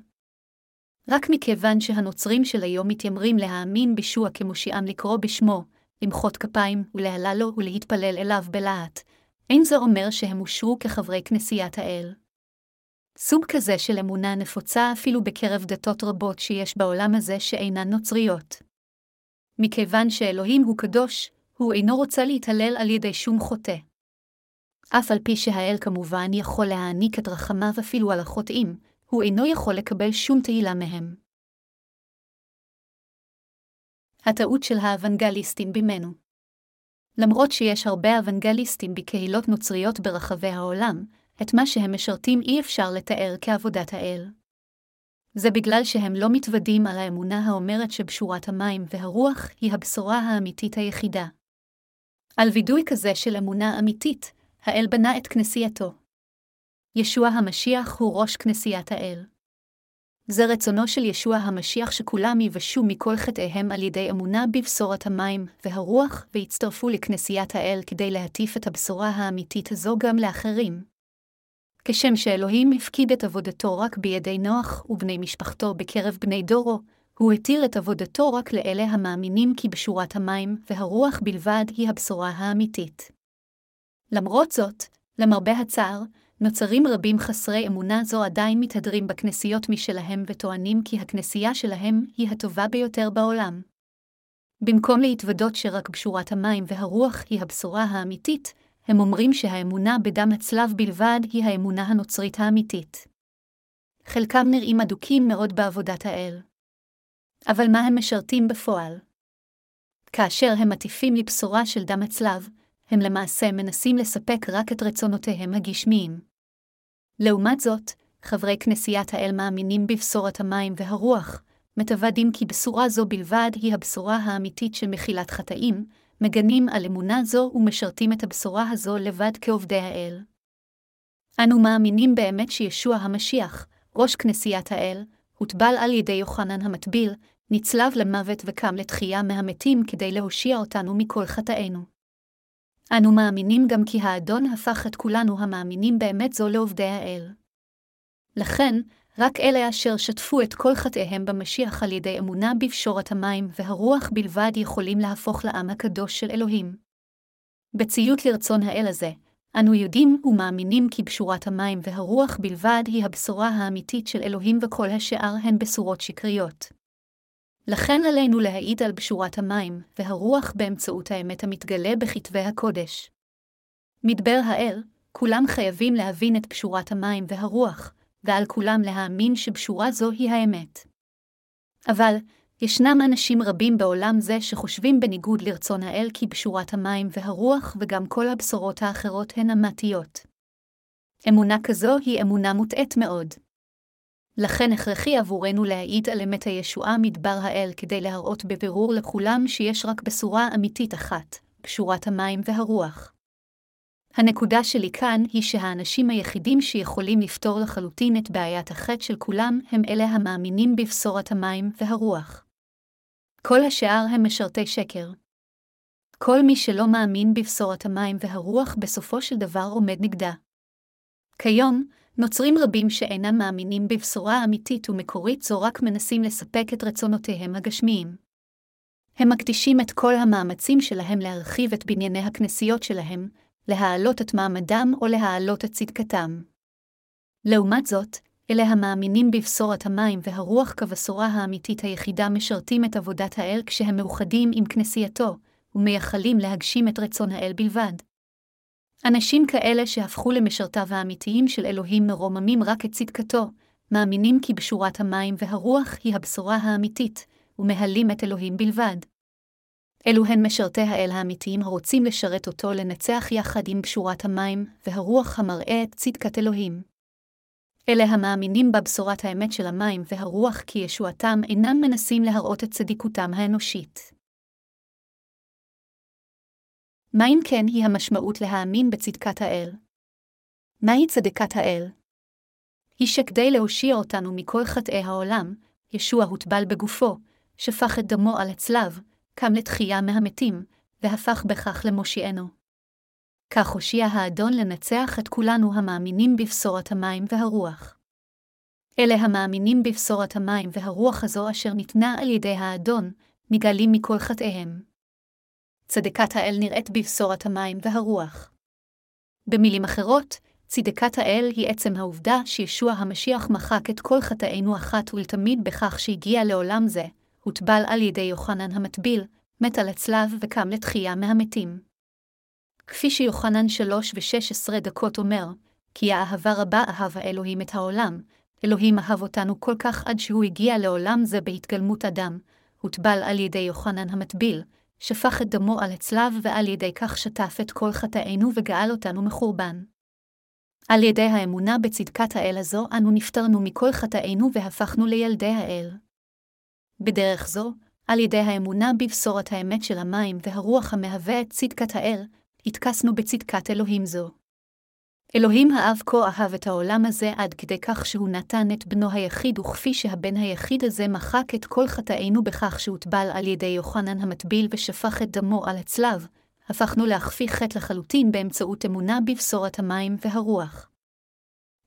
רק מכיוון שהנוצרים של היום מתיימרים להאמין בישוע כמושיעם לקרוא בשמו, למחוא כפיים ולהלה לו ולהתפלל אליו בלהט, אין זה אומר שהם אושרו כחברי כנסיית האל. סוג כזה של אמונה נפוצה אפילו בקרב דתות רבות שיש בעולם הזה שאינן נוצריות. מכיוון שאלוהים הוא קדוש, הוא אינו רוצה להתהלל על ידי שום חוטא. אף על פי שהאל כמובן יכול להעניק את רחמיו אפילו על החוטאים, הוא אינו יכול לקבל שום תהילה מהם. הטעות של האוונגליסטים בימינו למרות שיש הרבה אוונגליסטים בקהילות נוצריות ברחבי העולם, את מה שהם משרתים אי אפשר לתאר כעבודת האל. זה בגלל שהם לא מתוודים על האמונה האומרת שבשורת המים והרוח היא הבשורה האמיתית היחידה. על וידוי כזה של אמונה אמיתית, האל בנה את כנסייתו. ישוע המשיח הוא ראש כנסיית האל. זה רצונו של ישוע המשיח שכולם יבשו מכל חטאיהם על ידי אמונה בבשורת המים והרוח ויצטרפו לכנסיית האל כדי להטיף את הבשורה האמיתית הזו גם לאחרים. כשם שאלוהים הפקיד את עבודתו רק בידי נוח ובני משפחתו בקרב בני דורו, הוא התיר את עבודתו רק לאלה המאמינים כי בשורת המים והרוח בלבד היא הבשורה האמיתית. למרות זאת, למרבה הצער, נוצרים רבים חסרי אמונה זו עדיין מתהדרים בכנסיות משלהם וטוענים כי הכנסייה שלהם היא הטובה ביותר בעולם. במקום להתוודות שרק בשורת המים והרוח היא הבשורה האמיתית, הם אומרים שהאמונה בדם הצלב בלבד היא האמונה הנוצרית האמיתית. חלקם נראים אדוקים מאוד בעבודת האל. אבל מה הם משרתים בפועל? כאשר הם מטיפים לבשורה של דם הצלב, הם למעשה מנסים לספק רק את רצונותיהם הגשמיים. לעומת זאת, חברי כנסיית האל מאמינים בבשורת המים והרוח, מתוודים כי בשורה זו בלבד היא הבשורה האמיתית של מחילת חטאים, מגנים על אמונה זו ומשרתים את הבשורה הזו לבד כעובדי האל. אנו מאמינים באמת שישוע המשיח, ראש כנסיית האל, הוטבל על ידי יוחנן המטביל, נצלב למוות וקם לתחייה מהמתים כדי להושיע אותנו מכל חטאינו. אנו מאמינים גם כי האדון הפך את כולנו המאמינים באמת זו לעובדי האל. לכן, רק אלה אשר שטפו את כל חטאיהם במשיח על ידי אמונה בפשורת המים והרוח בלבד יכולים להפוך לעם הקדוש של אלוהים. בציות לרצון האל הזה, אנו יודעים ומאמינים כי בשורת המים והרוח בלבד היא הבשורה האמיתית של אלוהים וכל השאר הן בשורות שקריות. לכן עלינו להעיד על בשורת המים והרוח באמצעות האמת המתגלה בכתבי הקודש. מדבר האל, כולם חייבים להבין את בשורת המים והרוח, ועל כולם להאמין שבשורה זו היא האמת. אבל, ישנם אנשים רבים בעולם זה שחושבים בניגוד לרצון האל כי בשורת המים והרוח וגם כל הבשורות האחרות הן אמתיות. אמונה כזו היא אמונה מוטעית מאוד. לכן הכרחי עבורנו להעיד על אמת הישועה מדבר האל כדי להראות בבירור לכולם שיש רק בשורה אמיתית אחת, בשורת המים והרוח. הנקודה שלי כאן היא שהאנשים היחידים שיכולים לפתור לחלוטין את בעיית החטא של כולם הם אלה המאמינים בבשורת המים והרוח. כל השאר הם משרתי שקר. כל מי שלא מאמין בבשורת המים והרוח בסופו של דבר עומד נגדה. כיום, נוצרים רבים שאינם מאמינים בבשורה אמיתית ומקורית זו רק מנסים לספק את רצונותיהם הגשמיים. הם מקדישים את כל המאמצים שלהם להרחיב את בנייני הכנסיות שלהם, להעלות את מעמדם או להעלות את צדקתם. לעומת זאת, אלה המאמינים בבשורת המים והרוח כבשורה האמיתית היחידה משרתים את עבודת האל כשהם מאוחדים עם כנסייתו, ומייחלים להגשים את רצון האל בלבד. אנשים כאלה שהפכו למשרתיו האמיתיים של אלוהים מרוממים רק את צדקתו, מאמינים כי בשורת המים והרוח היא הבשורה האמיתית, ומהלים את אלוהים בלבד. אלו הן משרתי האל האמיתיים הרוצים לשרת אותו לנצח יחד עם בשורת המים והרוח המראה את צדקת אלוהים. אלה המאמינים בבשורת האמת של המים והרוח כי ישועתם אינם מנסים להראות את צדיקותם האנושית. מה אם כן היא המשמעות להאמין בצדקת האל? מהי צדקת האל? היא שכדי להושיע אותנו מכל חטאי העולם, ישוע הוטבל בגופו, שפך את דמו על הצלב, קם לתחייה מהמתים, והפך בכך למושיענו. כך הושיע האדון לנצח את כולנו המאמינים בבשורת המים והרוח. אלה המאמינים בבשורת המים והרוח הזו אשר ניתנה על ידי האדון, מגלים מכל חטאיהם. צדקת האל נראית בבשורת המים והרוח. במילים אחרות, צדקת האל היא עצם העובדה שישוע המשיח מחק את כל חטאינו אחת ולתמיד בכך שהגיע לעולם זה, הוטבל על ידי יוחנן המטביל, מת על הצלב וקם לתחייה מהמתים. כפי שיוחנן שלוש ושש עשרה דקות אומר, כי האהבה רבה אהב האלוהים את העולם, אלוהים אהב אותנו כל כך עד שהוא הגיע לעולם זה בהתגלמות אדם, הוטבל על ידי יוחנן המטביל, שפך את דמו על הצלב ועל ידי כך שטף את כל חטאינו וגאל אותנו מחורבן. על ידי האמונה בצדקת האל הזו, אנו נפטרנו מכל חטאינו והפכנו לילדי האל. בדרך זו, על ידי האמונה בבשורת האמת של המים והרוח המהווה את צדקת האל, התכסנו בצדקת אלוהים זו. אלוהים האב כה אהב את העולם הזה עד כדי כך שהוא נתן את בנו היחיד, וכפי שהבן היחיד הזה מחק את כל חטאינו בכך שהוטבל על ידי יוחנן המטביל ושפך את דמו על הצלב, הפכנו להכפיא חטא לחלוטין באמצעות אמונה בבשורת המים והרוח.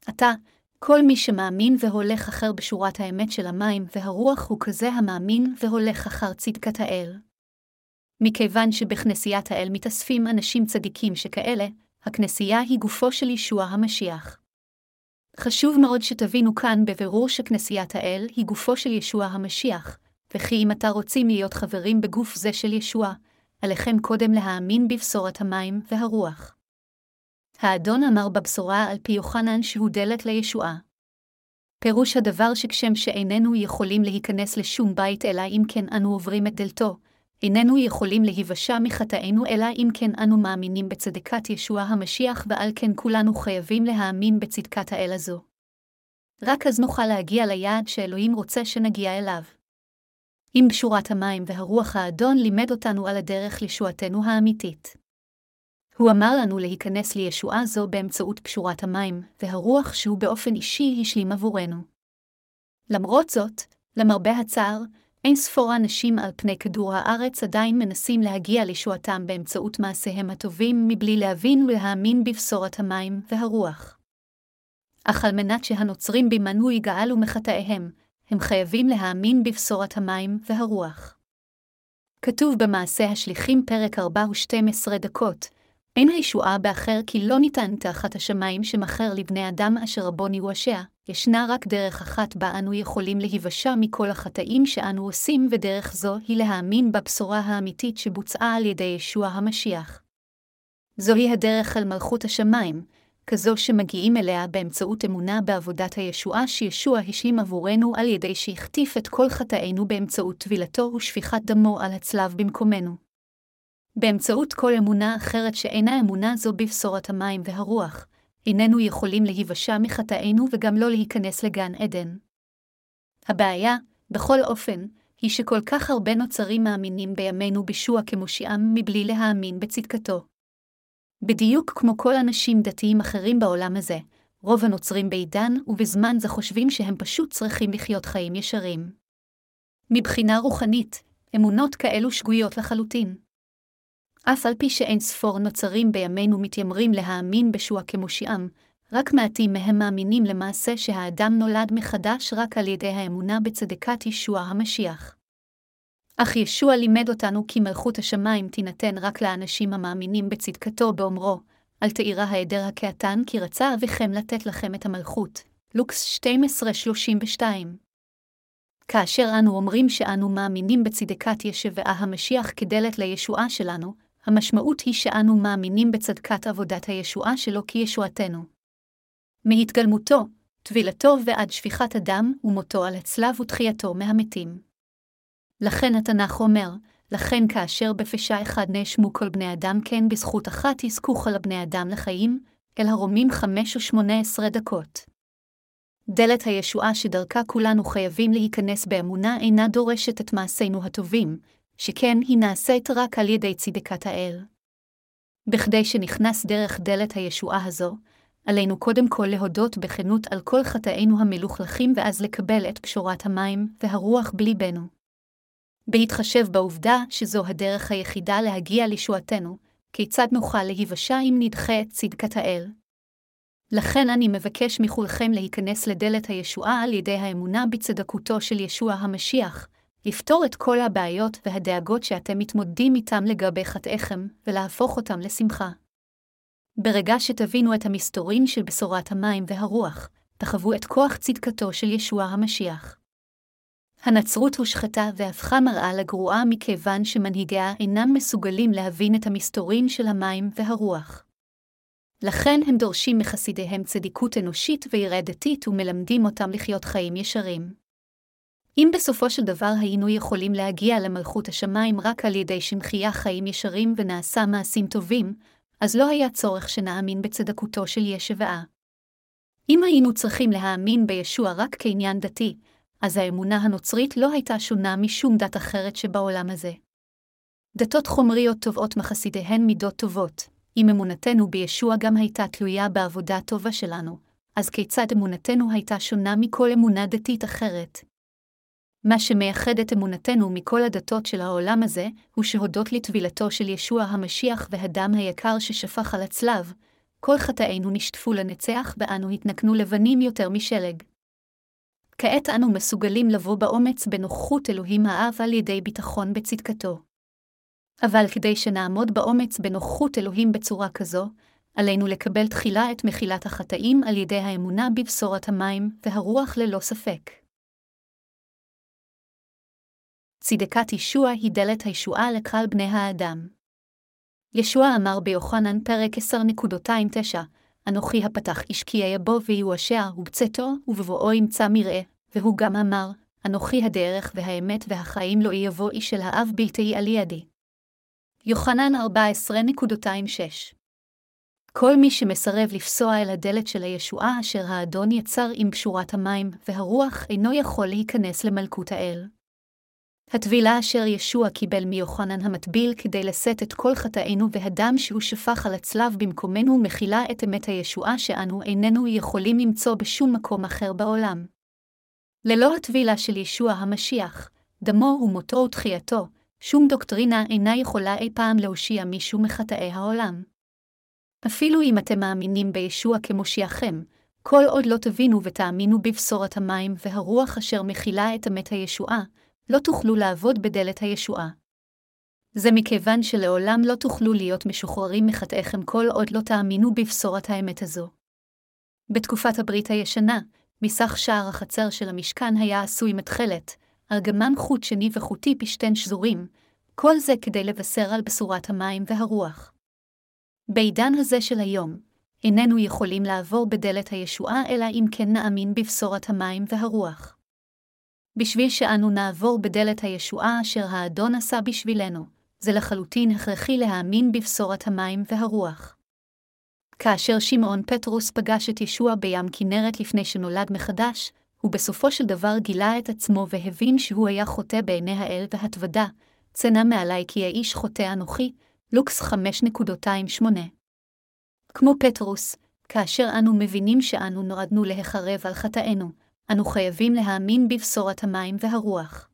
עתה, כל מי שמאמין והולך אחר בשורת האמת של המים והרוח הוא כזה המאמין והולך אחר צדקת האל. מכיוון שבכנסיית האל מתאספים אנשים צדיקים שכאלה, הכנסייה היא גופו של ישוע המשיח. חשוב מאוד שתבינו כאן בבירור שכנסיית האל היא גופו של ישוע המשיח, וכי אם אתה רוצים להיות חברים בגוף זה של ישוע, עליכם קודם להאמין בבשורת המים והרוח. האדון אמר בבשורה על פי יוחנן שהוא דלת לישועה. פירוש הדבר שכשם שאיננו יכולים להיכנס לשום בית אלא אם כן אנו עוברים את דלתו, איננו יכולים להיוושע מחטאינו אלא אם כן אנו מאמינים בצדקת ישוע המשיח ועל כן כולנו חייבים להאמין בצדקת האל הזו. רק אז נוכל להגיע ליעד שאלוהים רוצה שנגיע אליו. אם בשורת המים והרוח האדון לימד אותנו על הדרך לישועתנו האמיתית. הוא אמר לנו להיכנס לישועה זו באמצעות פשורת המים, והרוח שהוא באופן אישי השלים עבורנו. למרות זאת, למרבה הצער, אין ספור אנשים על פני כדור הארץ עדיין מנסים להגיע לישועתם באמצעות מעשיהם הטובים מבלי להבין ולהאמין בבשורת המים והרוח. אך על מנת שהנוצרים במנו יגאלו מחטאיהם, הם חייבים להאמין בבשורת המים והרוח. כתוב במעשה השליחים פרק 4 ו-12 דקות, אין הישועה באחר כי לא ניתן תחת השמיים שמכר לבני אדם אשר רבון יוושע, ישנה רק דרך אחת בה אנו יכולים להיוושע מכל החטאים שאנו עושים, ודרך זו היא להאמין בבשורה האמיתית שבוצעה על ידי ישוע המשיח. זוהי הדרך אל מלכות השמיים, כזו שמגיעים אליה באמצעות אמונה בעבודת הישועה שישוע השלים עבורנו על ידי שהחטיף את כל חטאינו באמצעות טבילתו ושפיכת דמו על הצלב במקומנו. באמצעות כל אמונה אחרת שאינה אמונה זו בבשורת המים והרוח, איננו יכולים להיוושע מחטאינו וגם לא להיכנס לגן עדן. הבעיה, בכל אופן, היא שכל כך הרבה נוצרים מאמינים בימינו בישוע כמושיעם מבלי להאמין בצדקתו. בדיוק כמו כל אנשים דתיים אחרים בעולם הזה, רוב הנוצרים בעידן ובזמן זה חושבים שהם פשוט צריכים לחיות חיים ישרים. מבחינה רוחנית, אמונות כאלו שגויות לחלוטין. אף על פי שאין ספור נוצרים בימינו מתיימרים להאמין בשוע כמושיעם, רק מעטים מהם מאמינים למעשה שהאדם נולד מחדש רק על ידי האמונה בצדקת ישוע המשיח. אך ישוע לימד אותנו כי מלכות השמיים תינתן רק לאנשים המאמינים בצדקתו באומרו, אל תאירה העדר הקעתן כי רצה אביכם לתת לכם את המלכות. לוקס 12:32 כאשר אנו אומרים שאנו מאמינים בצדקת ישבעה המשיח כדלת לישועה שלנו, המשמעות היא שאנו מאמינים בצדקת עבודת הישועה שלו כישועתנו. מהתגלמותו, טבילתו ועד שפיכת הדם ומותו על הצלב ותחייתו מהמתים. לכן התנ"ך אומר, לכן כאשר בפשע אחד נאשמו כל בני אדם כן בזכות אחת יזכו כל הבני אדם לחיים, אל הרומים חמש ושמונה עשרה דקות. דלת הישועה שדרכה כולנו חייבים להיכנס באמונה אינה דורשת את מעשינו הטובים, שכן היא נעשית רק על ידי צדקת האל. בכדי שנכנס דרך דלת הישועה הזו, עלינו קודם כל להודות בכנות על כל חטאינו המלוכלכים ואז לקבל את פשורת המים והרוח בליבנו. בהתחשב בעובדה שזו הדרך היחידה להגיע לישועתנו, כיצד נוכל להיוושע אם נדחה את צדקת האל? לכן אני מבקש מכולכם להיכנס לדלת הישועה על ידי האמונה בצדקותו של ישוע המשיח, לפתור את כל הבעיות והדאגות שאתם מתמודדים איתם לגבי חטאיכם, ולהפוך אותם לשמחה. ברגע שתבינו את המסתורין של בשורת המים והרוח, תחוו את כוח צדקתו של ישוע המשיח. הנצרות הושחתה והפכה מראה לגרועה מכיוון שמנהיגיה אינם מסוגלים להבין את המסתורין של המים והרוח. לכן הם דורשים מחסידיהם צדיקות אנושית ויראה דתית ומלמדים אותם לחיות חיים ישרים. אם בסופו של דבר היינו יכולים להגיע למלכות השמיים רק על ידי שמחייה חיים ישרים ונעשה מעשים טובים, אז לא היה צורך שנאמין בצדקותו של ישבעה. אם היינו צריכים להאמין בישוע רק כעניין דתי, אז האמונה הנוצרית לא הייתה שונה משום דת אחרת שבעולם הזה. דתות חומריות תובעות מחסידיהן מידות טובות, אם אמונתנו בישוע גם הייתה תלויה בעבודה טובה שלנו, אז כיצד אמונתנו הייתה שונה מכל אמונה דתית אחרת? מה שמייחד את אמונתנו מכל הדתות של העולם הזה, הוא שהודות לטבילתו של ישוע המשיח והדם היקר ששפך על הצלב, כל חטאינו נשטפו לנצח ואנו התנקנו לבנים יותר משלג. כעת אנו מסוגלים לבוא באומץ בנוכחות אלוהים האב על ידי ביטחון בצדקתו. אבל כדי שנעמוד באומץ בנוכחות אלוהים בצורה כזו, עלינו לקבל תחילה את מחילת החטאים על ידי האמונה בבשורת המים והרוח ללא ספק. צדקת ישוע היא דלת הישועה לקהל בני האדם. ישוע אמר ביוחנן פרק 10.29, אנוכי הפתח איש כי יבוא ויואשע, ובצאתו, ובבואו ימצא מרעה, והוא גם אמר, אנוכי הדרך והאמת והחיים לא יבוא איש אל האב בלתי על ידי. יוחנן 14.26 כל מי שמסרב לפסוע אל הדלת של הישועה אשר האדון יצר עם קשורת המים, והרוח אינו יכול להיכנס למלכות האל. הטבילה אשר ישוע קיבל מיוחנן המטביל כדי לשאת את כל חטאינו והדם שהוא שפך על הצלב במקומנו מכילה את אמת הישועה שאנו איננו יכולים למצוא בשום מקום אחר בעולם. ללא הטבילה של ישוע המשיח, דמו ומותו ותחייתו, שום דוקטרינה אינה יכולה אי פעם להושיע מישהו מחטאי העולם. אפילו אם אתם מאמינים בישוע כמושיעכם, כל עוד לא תבינו ותאמינו בבשורת המים והרוח אשר מכילה את אמת הישועה, לא תוכלו לעבוד בדלת הישועה. זה מכיוון שלעולם לא תוכלו להיות משוחררים מחטאיכם כל עוד לא תאמינו בבשורת האמת הזו. בתקופת הברית הישנה, מסך שער החצר של המשכן היה עשוי מתכלת, ארגמן חוט שני וחוטי פשתן שזורים, כל זה כדי לבשר על בשורת המים והרוח. בעידן הזה של היום, איננו יכולים לעבור בדלת הישועה אלא אם כן נאמין בבשורת המים והרוח. בשביל שאנו נעבור בדלת הישועה אשר האדון עשה בשבילנו, זה לחלוטין הכרחי להאמין בבשורת המים והרוח. כאשר שמעון פטרוס פגש את ישוע בים כנרת לפני שנולד מחדש, הוא בסופו של דבר גילה את עצמו והבין שהוא היה חוטא בעיני האל והתוודה, צנע מעלי כי האיש חוטא אנוכי, לוקס 5.28. כמו פטרוס, כאשר אנו מבינים שאנו נועדנו להחרב על חטאינו, אנו חייבים להאמין בבשורת המים והרוח.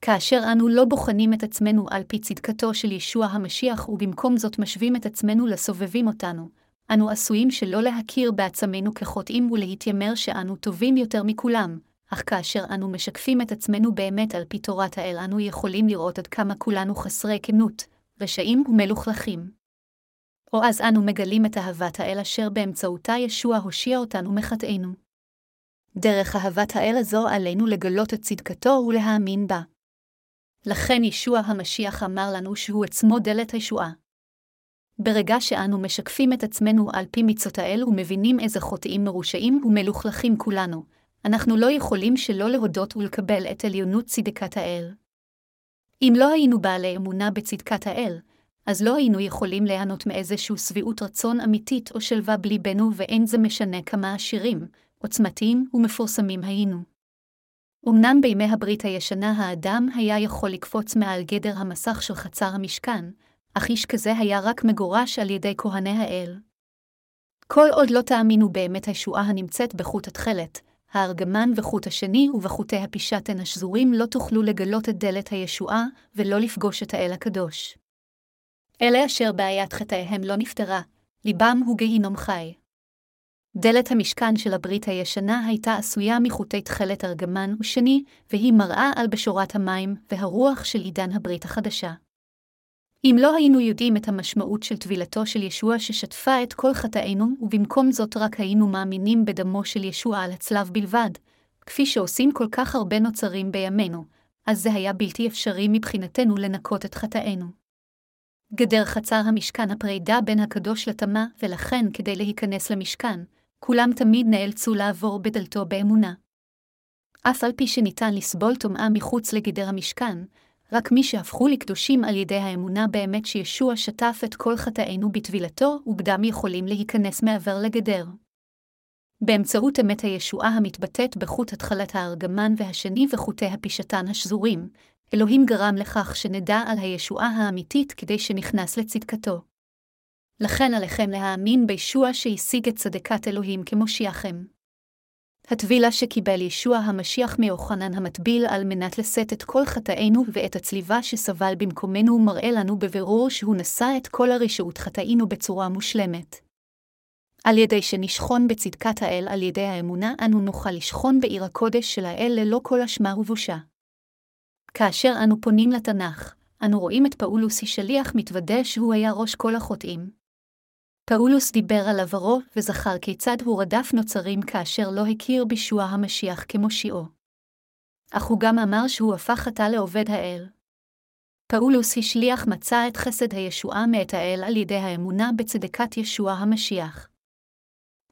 כאשר אנו לא בוחנים את עצמנו על פי צדקתו של ישוע המשיח ובמקום זאת משווים את עצמנו לסובבים אותנו, אנו עשויים שלא להכיר בעצמנו כחוטאים ולהתיימר שאנו טובים יותר מכולם, אך כאשר אנו משקפים את עצמנו באמת על פי תורת האל, אנו יכולים לראות עד כמה כולנו חסרי כנות, רשעים ומלוכלכים. או אז אנו מגלים את אהבת האל אשר באמצעותה ישוע הושיע אותנו מחטאינו. דרך אהבת האל הזו עלינו לגלות את צדקתו ולהאמין בה. לכן ישוע המשיח אמר לנו שהוא עצמו דלת הישועה. ברגע שאנו משקפים את עצמנו על פי מצות האל ומבינים איזה חוטאים מרושעים ומלוכלכים כולנו, אנחנו לא יכולים שלא להודות ולקבל את עליונות צדקת האל. אם לא היינו בעלי אמונה בצדקת האל, אז לא היינו יכולים ליהנות מאיזשהו שביעות רצון אמיתית או שלווה בליבנו, ואין זה משנה כמה עשירים, עוצמתיים ומפורסמים היינו. אמנם בימי הברית הישנה האדם היה יכול לקפוץ מעל גדר המסך של חצר המשכן, אך איש כזה היה רק מגורש על ידי כהני האל. כל עוד לא תאמינו באמת הישועה הנמצאת בחוט התכלת, הארגמן וחוט השני ובחוטי הפישתן השזורים לא תוכלו לגלות את דלת הישועה ולא לפגוש את האל הקדוש. אלה אשר בעיית חטאיהם לא נפתרה, ליבם הוא גיהינום חי. דלת המשכן של הברית הישנה הייתה עשויה מחוטי תכלת ארגמן ושני, והיא מראה על בשורת המים והרוח של עידן הברית החדשה. אם לא היינו יודעים את המשמעות של טבילתו של ישוע ששטפה את כל חטאינו, ובמקום זאת רק היינו מאמינים בדמו של ישוע על הצלב בלבד, כפי שעושים כל כך הרבה נוצרים בימינו, אז זה היה בלתי אפשרי מבחינתנו לנקות את חטאינו. גדר חצר המשכן הפרידה בין הקדוש לטמא, ולכן כדי להיכנס למשכן, כולם תמיד נאלצו לעבור בדלתו באמונה. אף על פי שניתן לסבול טומאה מחוץ לגדר המשכן, רק מי שהפכו לקדושים על ידי האמונה באמת שישוע שטף את כל חטאינו בטבילתו, ובדם יכולים להיכנס מעבר לגדר. באמצעות אמת הישועה המתבטאת בחוט התחלת הארגמן והשני וחוטי הפישתן השזורים, אלוהים גרם לכך שנדע על הישועה האמיתית כדי שנכנס לצדקתו. לכן עליכם להאמין בישוע שהשיג את צדקת אלוהים כמושיעכם. הטבילה שקיבל ישוע המשיח מיוחנן המטביל על מנת לשאת את כל חטאינו ואת הצליבה שסבל במקומנו מראה לנו בבירור שהוא נשא את כל הרשעות חטאינו בצורה מושלמת. על ידי שנשכון בצדקת האל על ידי האמונה, אנו נוכל לשכון בעיר הקודש של האל ללא כל אשמה ובושה. כאשר אנו פונים לתנ"ך, אנו רואים את פאולוס השליח מתוודה שהוא היה ראש כל החוטאים. פאולוס דיבר על עברו וזכר כיצד הוא רדף נוצרים כאשר לא הכיר בישוע המשיח כמושיעו. אך הוא גם אמר שהוא הפך חטא לעובד האל. פאולוס השליח מצא את חסד הישועה מאת האל על ידי האמונה בצדקת ישוע המשיח.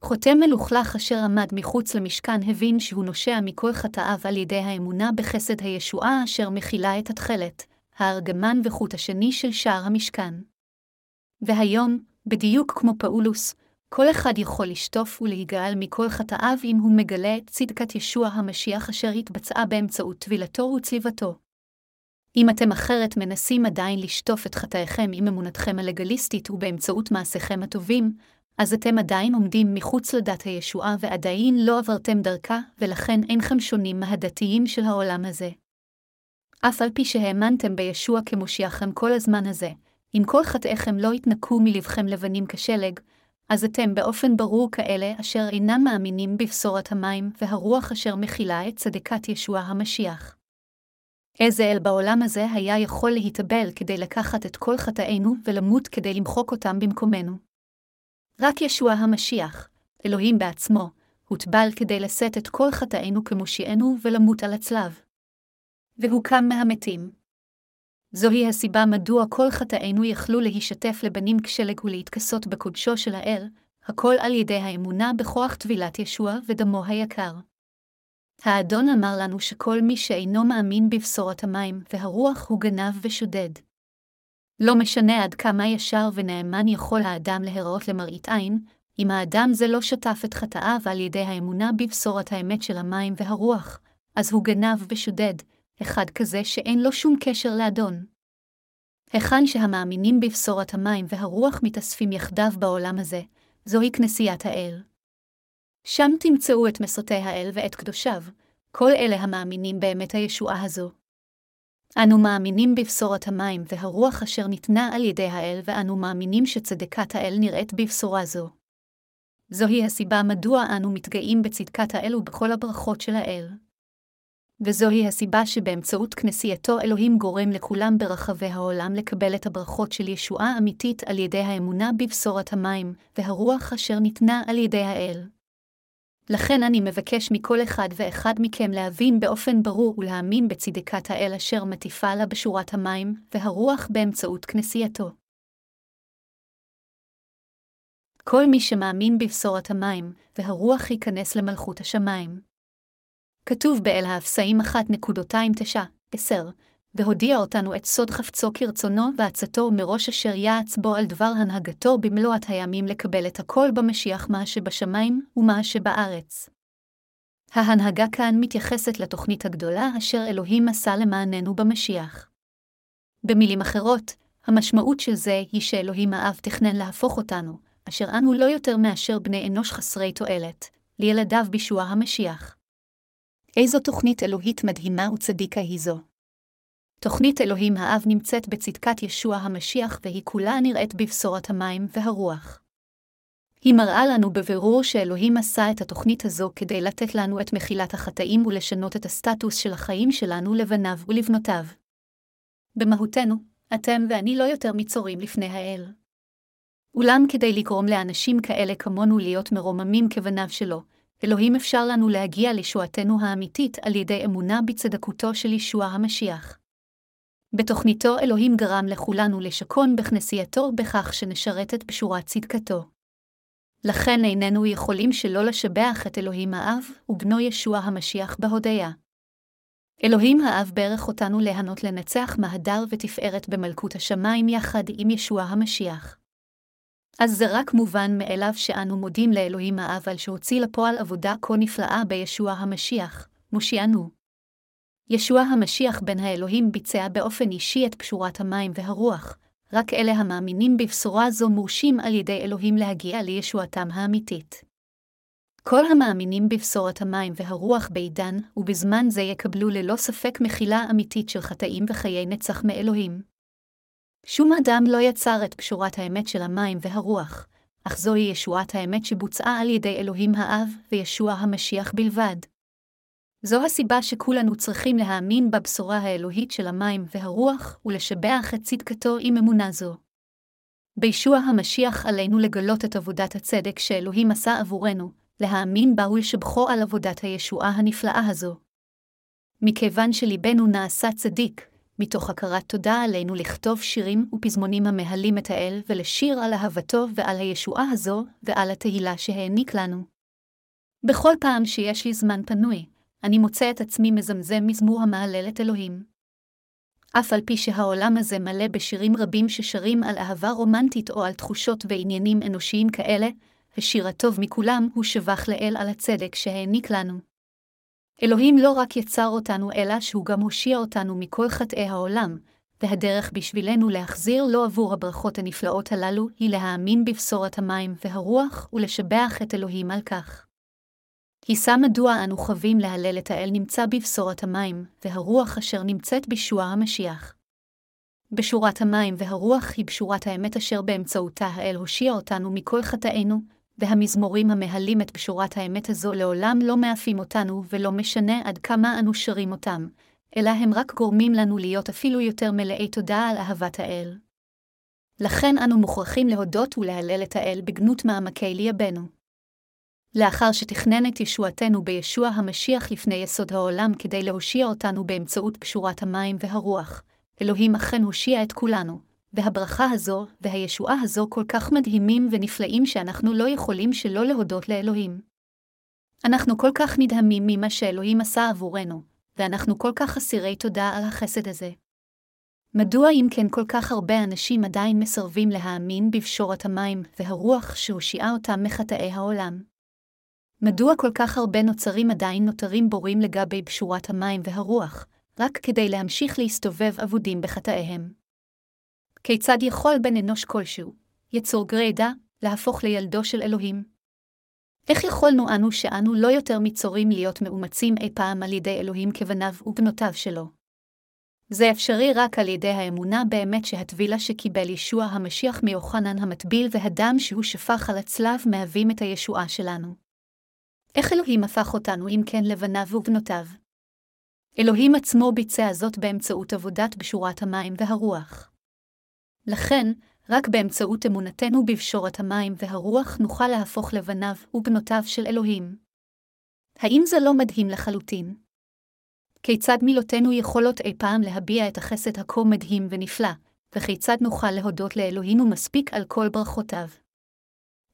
חוטא מלוכלך אשר עמד מחוץ למשכן הבין שהוא נושע מכל חטאיו על ידי האמונה בחסד הישועה אשר מכילה את התכלת, הארגמן וחוט השני של שער המשכן. והיום, בדיוק כמו פאולוס, כל אחד יכול לשטוף ולהיגאל מכל חטאיו אם הוא מגלה את צדקת ישוע המשיח אשר התבצעה באמצעות טבילתו וצליבתו. אם אתם אחרת מנסים עדיין לשטוף את חטאיכם עם אמונתכם הלגליסטית ובאמצעות מעשיכם הטובים, אז אתם עדיין עומדים מחוץ לדת הישועה ועדיין לא עברתם דרכה, ולכן אינכם שונים מהדתיים של העולם הזה. אף על פי שהאמנתם בישוע כמושיעכם כל הזמן הזה, אם כל חטאיכם לא יתנקו מלבכם לבנים כשלג, אז אתם באופן ברור כאלה אשר אינם מאמינים בבשורת המים והרוח אשר מכילה את צדקת ישוע המשיח. איזה אל בעולם הזה היה יכול להתאבל כדי לקחת את כל חטאינו ולמות כדי למחוק אותם במקומנו. רק ישוע המשיח, אלוהים בעצמו, הוטבל כדי לשאת את כל חטאינו כמושיענו ולמות על הצלב. והוא קם מהמתים. זוהי הסיבה מדוע כל חטאינו יכלו להישטף לבנים כשלג ולהתכסות בקודשו של האל, הכל על ידי האמונה בכוח טבילת ישוע ודמו היקר. האדון אמר לנו שכל מי שאינו מאמין בבשורת המים והרוח הוא גנב ושודד. לא משנה עד כמה ישר ונאמן יכול האדם להיראות למראית עין, אם האדם זה לא שטף את חטאיו על ידי האמונה בבשורת האמת של המים והרוח, אז הוא גנב ושודד, אחד כזה שאין לו שום קשר לאדון. היכן שהמאמינים בבשורת המים והרוח מתאספים יחדיו בעולם הזה, זוהי כנסיית האל. שם תמצאו את מסותי האל ואת קדושיו, כל אלה המאמינים באמת הישועה הזו. אנו מאמינים בבשורת המים והרוח אשר ניתנה על ידי האל, ואנו מאמינים שצדקת האל נראית בבשורה זו. זוהי הסיבה מדוע אנו מתגאים בצדקת האל ובכל הברכות של האל. וזוהי הסיבה שבאמצעות כנסייתו אלוהים גורם לכולם ברחבי העולם לקבל את הברכות של ישועה אמיתית על ידי האמונה בבשורת המים, והרוח אשר ניתנה על ידי האל. לכן אני מבקש מכל אחד ואחד מכם להבין באופן ברור ולהאמין בצדקת האל אשר מטיפה לה בשורת המים, והרוח באמצעות כנסייתו. כל מי שמאמין בבשורת המים, והרוח ייכנס למלכות השמיים. כתוב באל האפסאים 1.29-10, והודיע אותנו את סוד חפצו כרצונו ועצתו מראש אשר יעץ בו על דבר הנהגתו במלואת הימים לקבל את הכל במשיח מה שבשמיים ומה שבארץ. ההנהגה כאן מתייחסת לתוכנית הגדולה אשר אלוהים עשה למעננו במשיח. במילים אחרות, המשמעות של זה היא שאלוהים האב תכנן להפוך אותנו, אשר אנו לא יותר מאשר בני אנוש חסרי תועלת, לילדיו בישוע המשיח. איזו תוכנית אלוהית מדהימה וצדיקה היא זו. תוכנית אלוהים האב נמצאת בצדקת ישוע המשיח והיא כולה נראית בבשורת המים והרוח. היא מראה לנו בבירור שאלוהים עשה את התוכנית הזו כדי לתת לנו את מחילת החטאים ולשנות את הסטטוס של החיים שלנו לבניו ולבנותיו. במהותנו, אתם ואני לא יותר מצורים לפני האל. אולם כדי לגרום לאנשים כאלה כמונו להיות מרוממים כבניו שלו, אלוהים אפשר לנו להגיע לישועתנו האמיתית על ידי אמונה בצדקותו של ישוע המשיח. בתוכניתו אלוהים גרם לכולנו לשכון בכנסייתו בכך שנשרת את בשורת צדקתו. לכן איננו יכולים שלא לשבח את אלוהים האב ובנו ישוע המשיח בהודיה. אלוהים האב ברך אותנו ליהנות לנצח מהדר ותפארת במלכות השמיים יחד עם ישוע המשיח. אז זה רק מובן מאליו שאנו מודים לאלוהים האב על שהוציא לפועל עבודה כה נפלאה בישוע המשיח, מושיענו. ישוע המשיח בן האלוהים ביצע באופן אישי את פשורת המים והרוח, רק אלה המאמינים בבשורה זו מורשים על ידי אלוהים להגיע לישועתם האמיתית. כל המאמינים בבשורת המים והרוח בעידן ובזמן זה יקבלו ללא ספק מחילה אמיתית של חטאים וחיי נצח מאלוהים. שום אדם לא יצר את פשורת האמת של המים והרוח, אך זוהי ישועת האמת שבוצעה על ידי אלוהים האב וישוע המשיח בלבד. זו הסיבה שכולנו צריכים להאמין בבשורה האלוהית של המים והרוח ולשבח את צדקתו עם אמונה זו. בישוע המשיח עלינו לגלות את עבודת הצדק שאלוהים עשה עבורנו, להאמין בה ולשבחו על עבודת הישועה הנפלאה הזו. מכיוון שליבנו נעשה צדיק, מתוך הכרת תודה עלינו לכתוב שירים ופזמונים המהלים את האל ולשיר על אהבתו ועל הישועה הזו ועל התהילה שהעניק לנו. בכל פעם שיש לי זמן פנוי, אני מוצא את עצמי מזמזם מזמור המהלל את אלוהים. אף על פי שהעולם הזה מלא בשירים רבים ששרים על אהבה רומנטית או על תחושות ועניינים אנושיים כאלה, השיר הטוב מכולם הוא שבח לאל על הצדק שהעניק לנו. אלוהים לא רק יצר אותנו, אלא שהוא גם הושיע אותנו מכל חטאי העולם, והדרך בשבילנו להחזיר לו עבור הברכות הנפלאות הללו היא להאמין בבשורת המים והרוח ולשבח את אלוהים על כך. הישא מדוע אנו חבים להלל את האל נמצא בבשורת המים, והרוח אשר נמצאת בשוע המשיח. בשורת המים והרוח היא בשורת האמת אשר באמצעותה האל הושיע אותנו מכל חטאינו, והמזמורים המהלים את בשורת האמת הזו לעולם לא מאפים אותנו ולא משנה עד כמה אנו שרים אותם, אלא הם רק גורמים לנו להיות אפילו יותר מלאי תודה על אהבת האל. לכן אנו מוכרחים להודות ולהלל את האל בגנות מעמקי ליבנו. לאחר שתכנן את ישועתנו בישוע המשיח לפני יסוד העולם כדי להושיע אותנו באמצעות פשורת המים והרוח, אלוהים אכן הושיע את כולנו, והברכה הזו והישועה הזו כל כך מדהימים ונפלאים שאנחנו לא יכולים שלא להודות לאלוהים. אנחנו כל כך נדהמים ממה שאלוהים עשה עבורנו, ואנחנו כל כך אסירי תודה על החסד הזה. מדוע אם כן כל כך הרבה אנשים עדיין מסרבים להאמין בפשורת המים והרוח שהושיעה אותם מחטאי העולם? מדוע כל כך הרבה נוצרים עדיין נותרים בורים לגבי בשורת המים והרוח, רק כדי להמשיך להסתובב אבודים בחטאיהם? כיצד יכול בן אנוש כלשהו, יצור גרידא, להפוך לילדו של אלוהים? איך יכולנו אנו שאנו לא יותר מצורים להיות מאומצים אי פעם על ידי אלוהים כבניו ובנותיו שלו? זה אפשרי רק על ידי האמונה באמת שהטבילה שקיבל ישוע המשיח מיוחנן המטביל והדם שהוא שפך על הצלב מהווים את הישועה שלנו. איך אלוהים הפך אותנו אם כן לבניו ובנותיו? אלוהים עצמו ביצע זאת באמצעות עבודת בשורת המים והרוח. לכן, רק באמצעות אמונתנו בבשורת המים והרוח נוכל להפוך לבניו ובנותיו של אלוהים. האם זה לא מדהים לחלוטין? כיצד מילותינו יכולות אי פעם להביע את החסד הכה מדהים ונפלא, וכיצד נוכל להודות לאלוהים ומספיק על כל ברכותיו?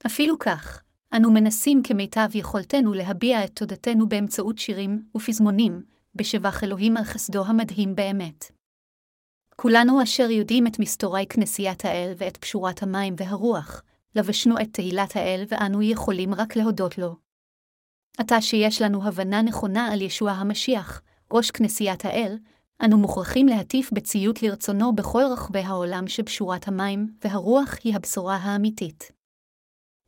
אפילו כך, אנו מנסים כמיטב יכולתנו להביע את תודתנו באמצעות שירים ופזמונים, בשבח אלוהים על חסדו המדהים באמת. כולנו אשר יודעים את מסתורי כנסיית האל ואת פשורת המים והרוח, לבשנו את תהילת האל ואנו יכולים רק להודות לו. עתה שיש לנו הבנה נכונה על ישוע המשיח, ראש כנסיית האל, אנו מוכרחים להטיף בציות לרצונו בכל רחבי העולם שבשורת המים והרוח היא הבשורה האמיתית.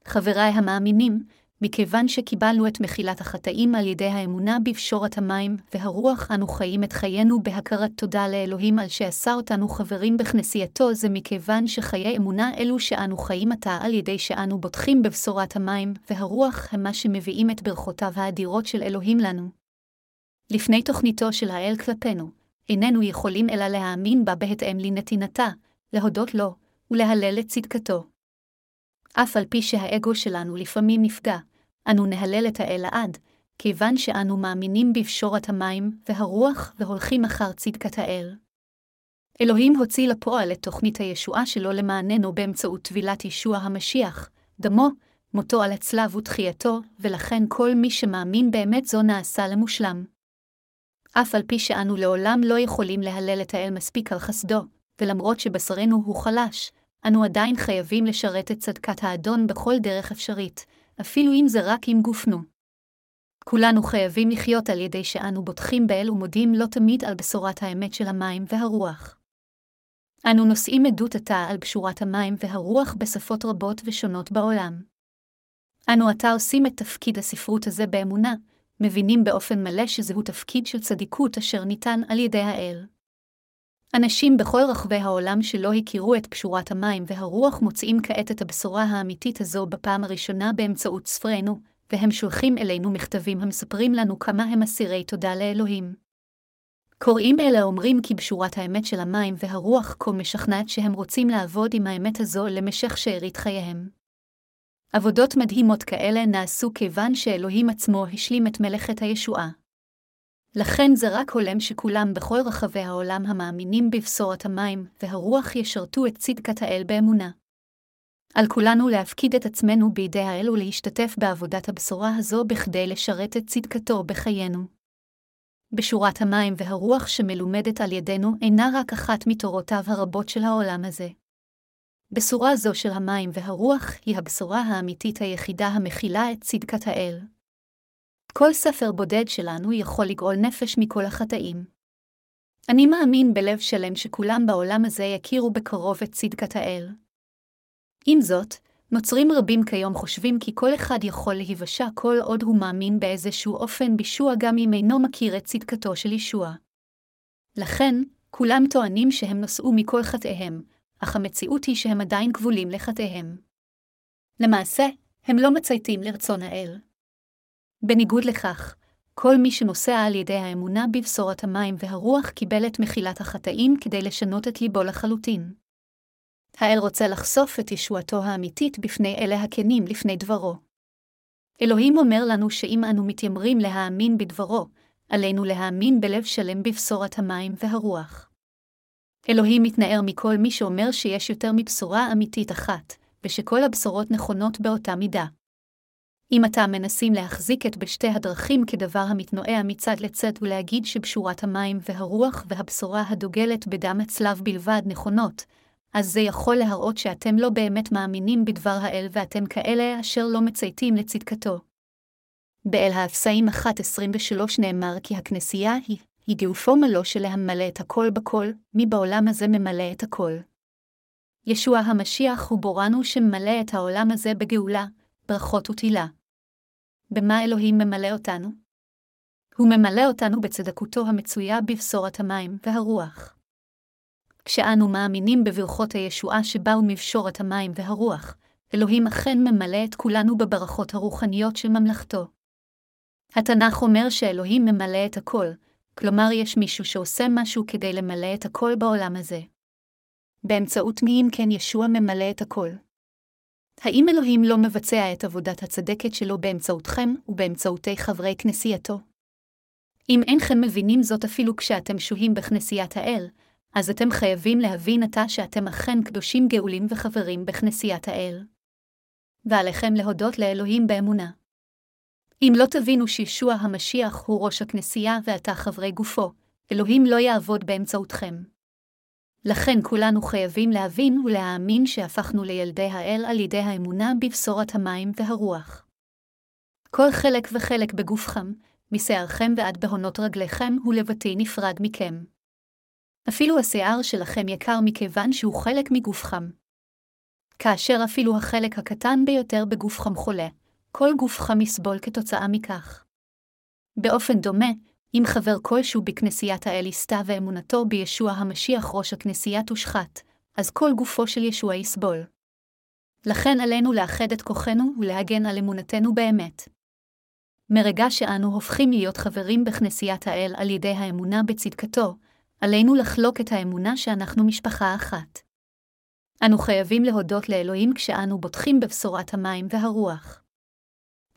חבריי המאמינים, מכיוון שקיבלנו את מחילת החטאים על ידי האמונה בפשורת המים והרוח, אנו חיים את חיינו בהכרת תודה לאלוהים על שעשה אותנו חברים בכנסייתו, זה מכיוון שחיי אמונה אלו שאנו חיים עתה על ידי שאנו בוטחים בבשורת המים והרוח הם מה שמביאים את ברכותיו האדירות של אלוהים לנו. לפני תוכניתו של האל כלפינו, איננו יכולים אלא להאמין בה בהתאם לנתינתה, להודות לו ולהלל את צדקתו. אף על פי שהאגו שלנו לפעמים נפגע, אנו נהלל את האל לעד, כיוון שאנו מאמינים בפשורת המים והרוח והולכים אחר צדקת האל. אלוהים הוציא לפועל את תוכנית הישועה שלו למעננו באמצעות טבילת ישוע המשיח, דמו, מותו על הצלב ותחייתו, ולכן כל מי שמאמין באמת זו נעשה למושלם. אף על פי שאנו לעולם לא יכולים להלל את האל מספיק על חסדו, ולמרות שבשרנו הוא חלש, אנו עדיין חייבים לשרת את צדקת האדון בכל דרך אפשרית, אפילו אם זה רק עם גופנו. כולנו חייבים לחיות על ידי שאנו בוטחים באל ומודים לא תמיד על בשורת האמת של המים והרוח. אנו נושאים עדות עתה על בשורת המים והרוח בשפות רבות ושונות בעולם. אנו עתה עושים את תפקיד הספרות הזה באמונה, מבינים באופן מלא שזהו תפקיד של צדיקות אשר ניתן על ידי האל. אנשים בכל רחבי העולם שלא הכירו את פשורת המים והרוח מוצאים כעת את הבשורה האמיתית הזו בפעם הראשונה באמצעות ספרנו, והם שולחים אלינו מכתבים המספרים לנו כמה הם אסירי תודה לאלוהים. קוראים אלה אומרים כי בשורת האמת של המים והרוח כה משכנעת שהם רוצים לעבוד עם האמת הזו למשך שארית חייהם. עבודות מדהימות כאלה נעשו כיוון שאלוהים עצמו השלים את מלאכת הישועה. לכן זה רק הולם שכולם בכל רחבי העולם המאמינים בבשורת המים והרוח ישרתו את צדקת האל באמונה. על כולנו להפקיד את עצמנו בידי האל ולהשתתף בעבודת הבשורה הזו בכדי לשרת את צדקתו בחיינו. בשורת המים והרוח שמלומדת על ידינו אינה רק אחת מתורותיו הרבות של העולם הזה. בשורה זו של המים והרוח היא הבשורה האמיתית היחידה המכילה את צדקת האל. כל ספר בודד שלנו יכול לגאול נפש מכל החטאים. אני מאמין בלב שלם שכולם בעולם הזה יכירו בקרוב את צדקת האל. עם זאת, נוצרים רבים כיום חושבים כי כל אחד יכול להיוושע כל עוד הוא מאמין באיזשהו אופן בישוע גם אם אינו מכיר את צדקתו של ישוע. לכן, כולם טוענים שהם נשאו מכל חטאיהם, אך המציאות היא שהם עדיין כבולים לחטאיהם. למעשה, הם לא מצייתים לרצון האל. בניגוד לכך, כל מי שנוסע על ידי האמונה בבשורת המים והרוח קיבל את מחילת החטאים כדי לשנות את ליבו לחלוטין. האל רוצה לחשוף את ישועתו האמיתית בפני אלה הכנים לפני דברו. אלוהים אומר לנו שאם אנו מתיימרים להאמין בדברו, עלינו להאמין בלב שלם בבשורת המים והרוח. אלוהים מתנער מכל מי שאומר שיש יותר מבשורה אמיתית אחת, ושכל הבשורות נכונות באותה מידה. אם אתה מנסים להחזיק את בשתי הדרכים כדבר המתנועע מצד לצד ולהגיד שבשורת המים והרוח והבשורה הדוגלת בדם הצלב בלבד נכונות, אז זה יכול להראות שאתם לא באמת מאמינים בדבר האל ואתם כאלה אשר לא מצייתים לצדקתו. באל האפסאים 1.23 נאמר כי הכנסייה היא, היא גאופו מלוא שלהמלא את הכל בכל, מי בעולם הזה ממלא את הכל. ישוע המשיח הוא בורנו שממלא את העולם הזה בגאולה, ברכות ותהילה. במה אלוהים ממלא אותנו? הוא ממלא אותנו בצדקותו המצויה בבשורת המים והרוח. כשאנו מאמינים בברכות הישועה שבאו מבשורת המים והרוח, אלוהים אכן ממלא את כולנו בברכות הרוחניות של ממלכתו. התנ"ך אומר שאלוהים ממלא את הכל, כלומר יש מישהו שעושה משהו כדי למלא את הכל בעולם הזה. באמצעות מי אם כן ישוע ממלא את הכל? האם אלוהים לא מבצע את עבודת הצדקת שלו באמצעותכם ובאמצעותי חברי כנסייתו? אם אינכם מבינים זאת אפילו כשאתם שוהים בכנסיית האל, אז אתם חייבים להבין עתה שאתם אכן קדושים גאולים וחברים בכנסיית האל. ועליכם להודות לאלוהים באמונה. אם לא תבינו שישוע המשיח הוא ראש הכנסייה ועתה חברי גופו, אלוהים לא יעבוד באמצעותכם. לכן כולנו חייבים להבין ולהאמין שהפכנו לילדי האל על ידי האמונה בבשורת המים והרוח. כל חלק וחלק בגופכם, משערכם ועד בהונות רגליכם, הוא לבתי נפרד מכם. אפילו השיער שלכם יקר מכיוון שהוא חלק מגופכם. כאשר אפילו החלק הקטן ביותר בגופכם חולה, כל גופכם יסבול כתוצאה מכך. באופן דומה, אם חבר כלשהו בכנסיית האל יסתה ואמונתו בישוע המשיח ראש הכנסייה תושחת, אז כל גופו של ישוע יסבול. לכן עלינו לאחד את כוחנו ולהגן על אמונתנו באמת. מרגע שאנו הופכים להיות חברים בכנסיית האל על ידי האמונה בצדקתו, עלינו לחלוק את האמונה שאנחנו משפחה אחת. אנו חייבים להודות לאלוהים כשאנו בוטחים בבשורת המים והרוח.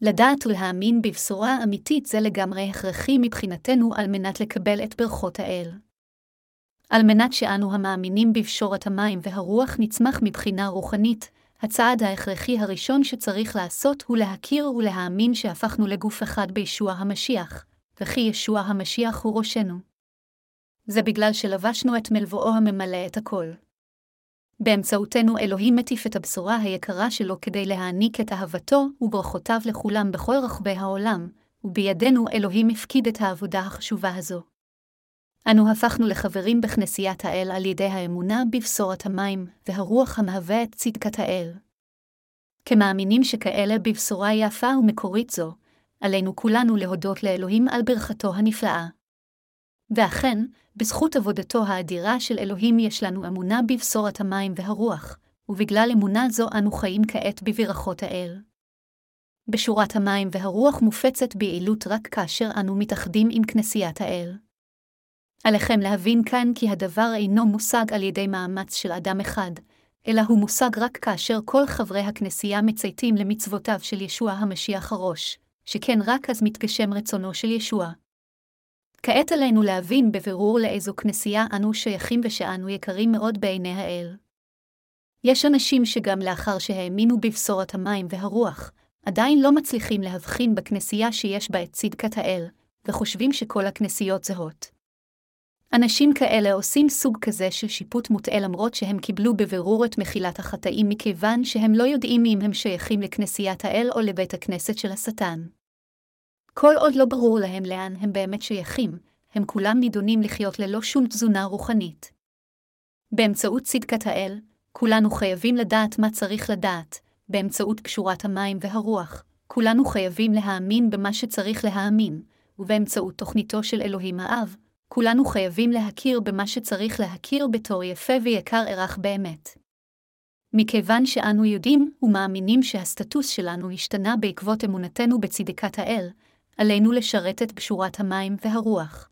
לדעת ולהאמין בבשורה אמיתית זה לגמרי הכרחי מבחינתנו על מנת לקבל את ברכות האל. על מנת שאנו המאמינים בבשורת המים והרוח נצמח מבחינה רוחנית, הצעד ההכרחי הראשון שצריך לעשות הוא להכיר ולהאמין שהפכנו לגוף אחד בישוע המשיח, וכי ישוע המשיח הוא ראשנו. זה בגלל שלבשנו את מלבואו הממלא את הכל. באמצעותנו אלוהים מטיף את הבשורה היקרה שלו כדי להעניק את אהבתו וברכותיו לכולם בכל רחבי העולם, ובידינו אלוהים הפקיד את העבודה החשובה הזו. אנו הפכנו לחברים בכנסיית האל על ידי האמונה בבשורת המים, והרוח המהווה את צדקת האל. כמאמינים שכאלה בבשורה יפה ומקורית זו, עלינו כולנו להודות לאלוהים על ברכתו הנפלאה. ואכן, בזכות עבודתו האדירה של אלוהים יש לנו אמונה בבשורת המים והרוח, ובגלל אמונה זו אנו חיים כעת בברכות האל. בשורת המים והרוח מופצת ביעילות רק כאשר אנו מתאחדים עם כנסיית האל. עליכם להבין כאן כי הדבר אינו מושג על ידי מאמץ של אדם אחד, אלא הוא מושג רק כאשר כל חברי הכנסייה מצייתים למצוותיו של ישוע המשיח הראש, שכן רק אז מתגשם רצונו של ישוע. כעת עלינו להבין בבירור לאיזו כנסייה אנו שייכים ושאנו יקרים מאוד בעיני האל. יש אנשים שגם לאחר שהאמינו בבשורת המים והרוח, עדיין לא מצליחים להבחין בכנסייה שיש בה את צדקת האל, וחושבים שכל הכנסיות זהות. אנשים כאלה עושים סוג כזה של שיפוט מוטעה למרות שהם קיבלו בבירור את מחילת החטאים מכיוון שהם לא יודעים אם הם שייכים לכנסיית האל או לבית הכנסת של השטן. כל עוד לא ברור להם לאן הם באמת שייכים, הם כולם נידונים לחיות ללא שום תזונה רוחנית. באמצעות צדקת האל, כולנו חייבים לדעת מה צריך לדעת, באמצעות קשורת המים והרוח, כולנו חייבים להאמין במה שצריך להאמין, ובאמצעות תוכניתו של אלוהים האב, כולנו חייבים להכיר במה שצריך להכיר בתור יפה ויקר ערך באמת. מכיוון שאנו יודעים ומאמינים שהסטטוס שלנו השתנה בעקבות אמונתנו בצדקת האל, עלינו לשרת את בשורת המים והרוח.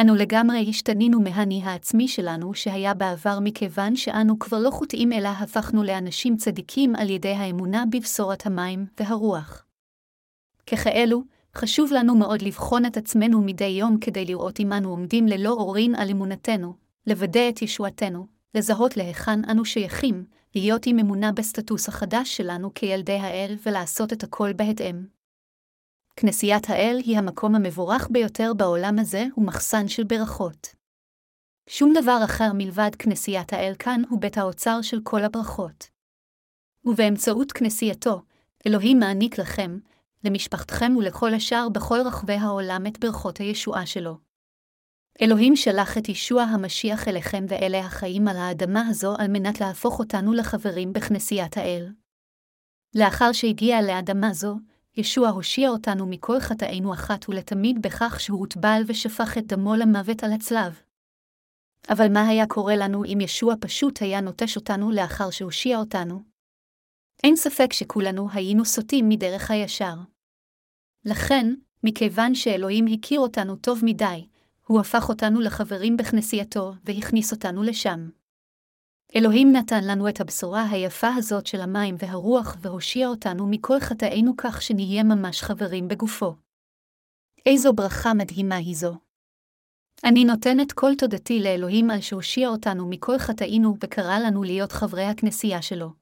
אנו לגמרי השתנינו מהני העצמי שלנו שהיה בעבר מכיוון שאנו כבר לא חוטאים אלא הפכנו לאנשים צדיקים על ידי האמונה בבשורת המים והרוח. ככאלו, חשוב לנו מאוד לבחון את עצמנו מדי יום כדי לראות אם אנו עומדים ללא עוררין על אמונתנו, לוודא את ישועתנו, לזהות להיכן אנו שייכים, להיות עם אמונה בסטטוס החדש שלנו כילדי האל ולעשות את הכל בהתאם. כנסיית האל היא המקום המבורך ביותר בעולם הזה ומחסן של ברכות. שום דבר אחר מלבד כנסיית האל כאן הוא בית האוצר של כל הברכות. ובאמצעות כנסייתו, אלוהים מעניק לכם, למשפחתכם ולכל השאר בכל רחבי העולם את ברכות הישועה שלו. אלוהים שלח את ישוע המשיח אליכם ואלה החיים על האדמה הזו על מנת להפוך אותנו לחברים בכנסיית האל. לאחר שהגיע לאדמה זו, ישוע הושיע אותנו מכל חטאינו אחת ולתמיד בכך שהוא הוטבל ושפך את דמו למוות על הצלב. אבל מה היה קורה לנו אם ישוע פשוט היה נוטש אותנו לאחר שהושיע אותנו? אין ספק שכולנו היינו סוטים מדרך הישר. לכן, מכיוון שאלוהים הכיר אותנו טוב מדי, הוא הפך אותנו לחברים בכנסייתו והכניס אותנו לשם. אלוהים נתן לנו את הבשורה היפה הזאת של המים והרוח והושיע אותנו מכל חטאינו כך שנהיה ממש חברים בגופו. איזו ברכה מדהימה היא זו. אני נותנת כל תודתי לאלוהים על שהושיע אותנו מכל חטאינו וקרא לנו להיות חברי הכנסייה שלו.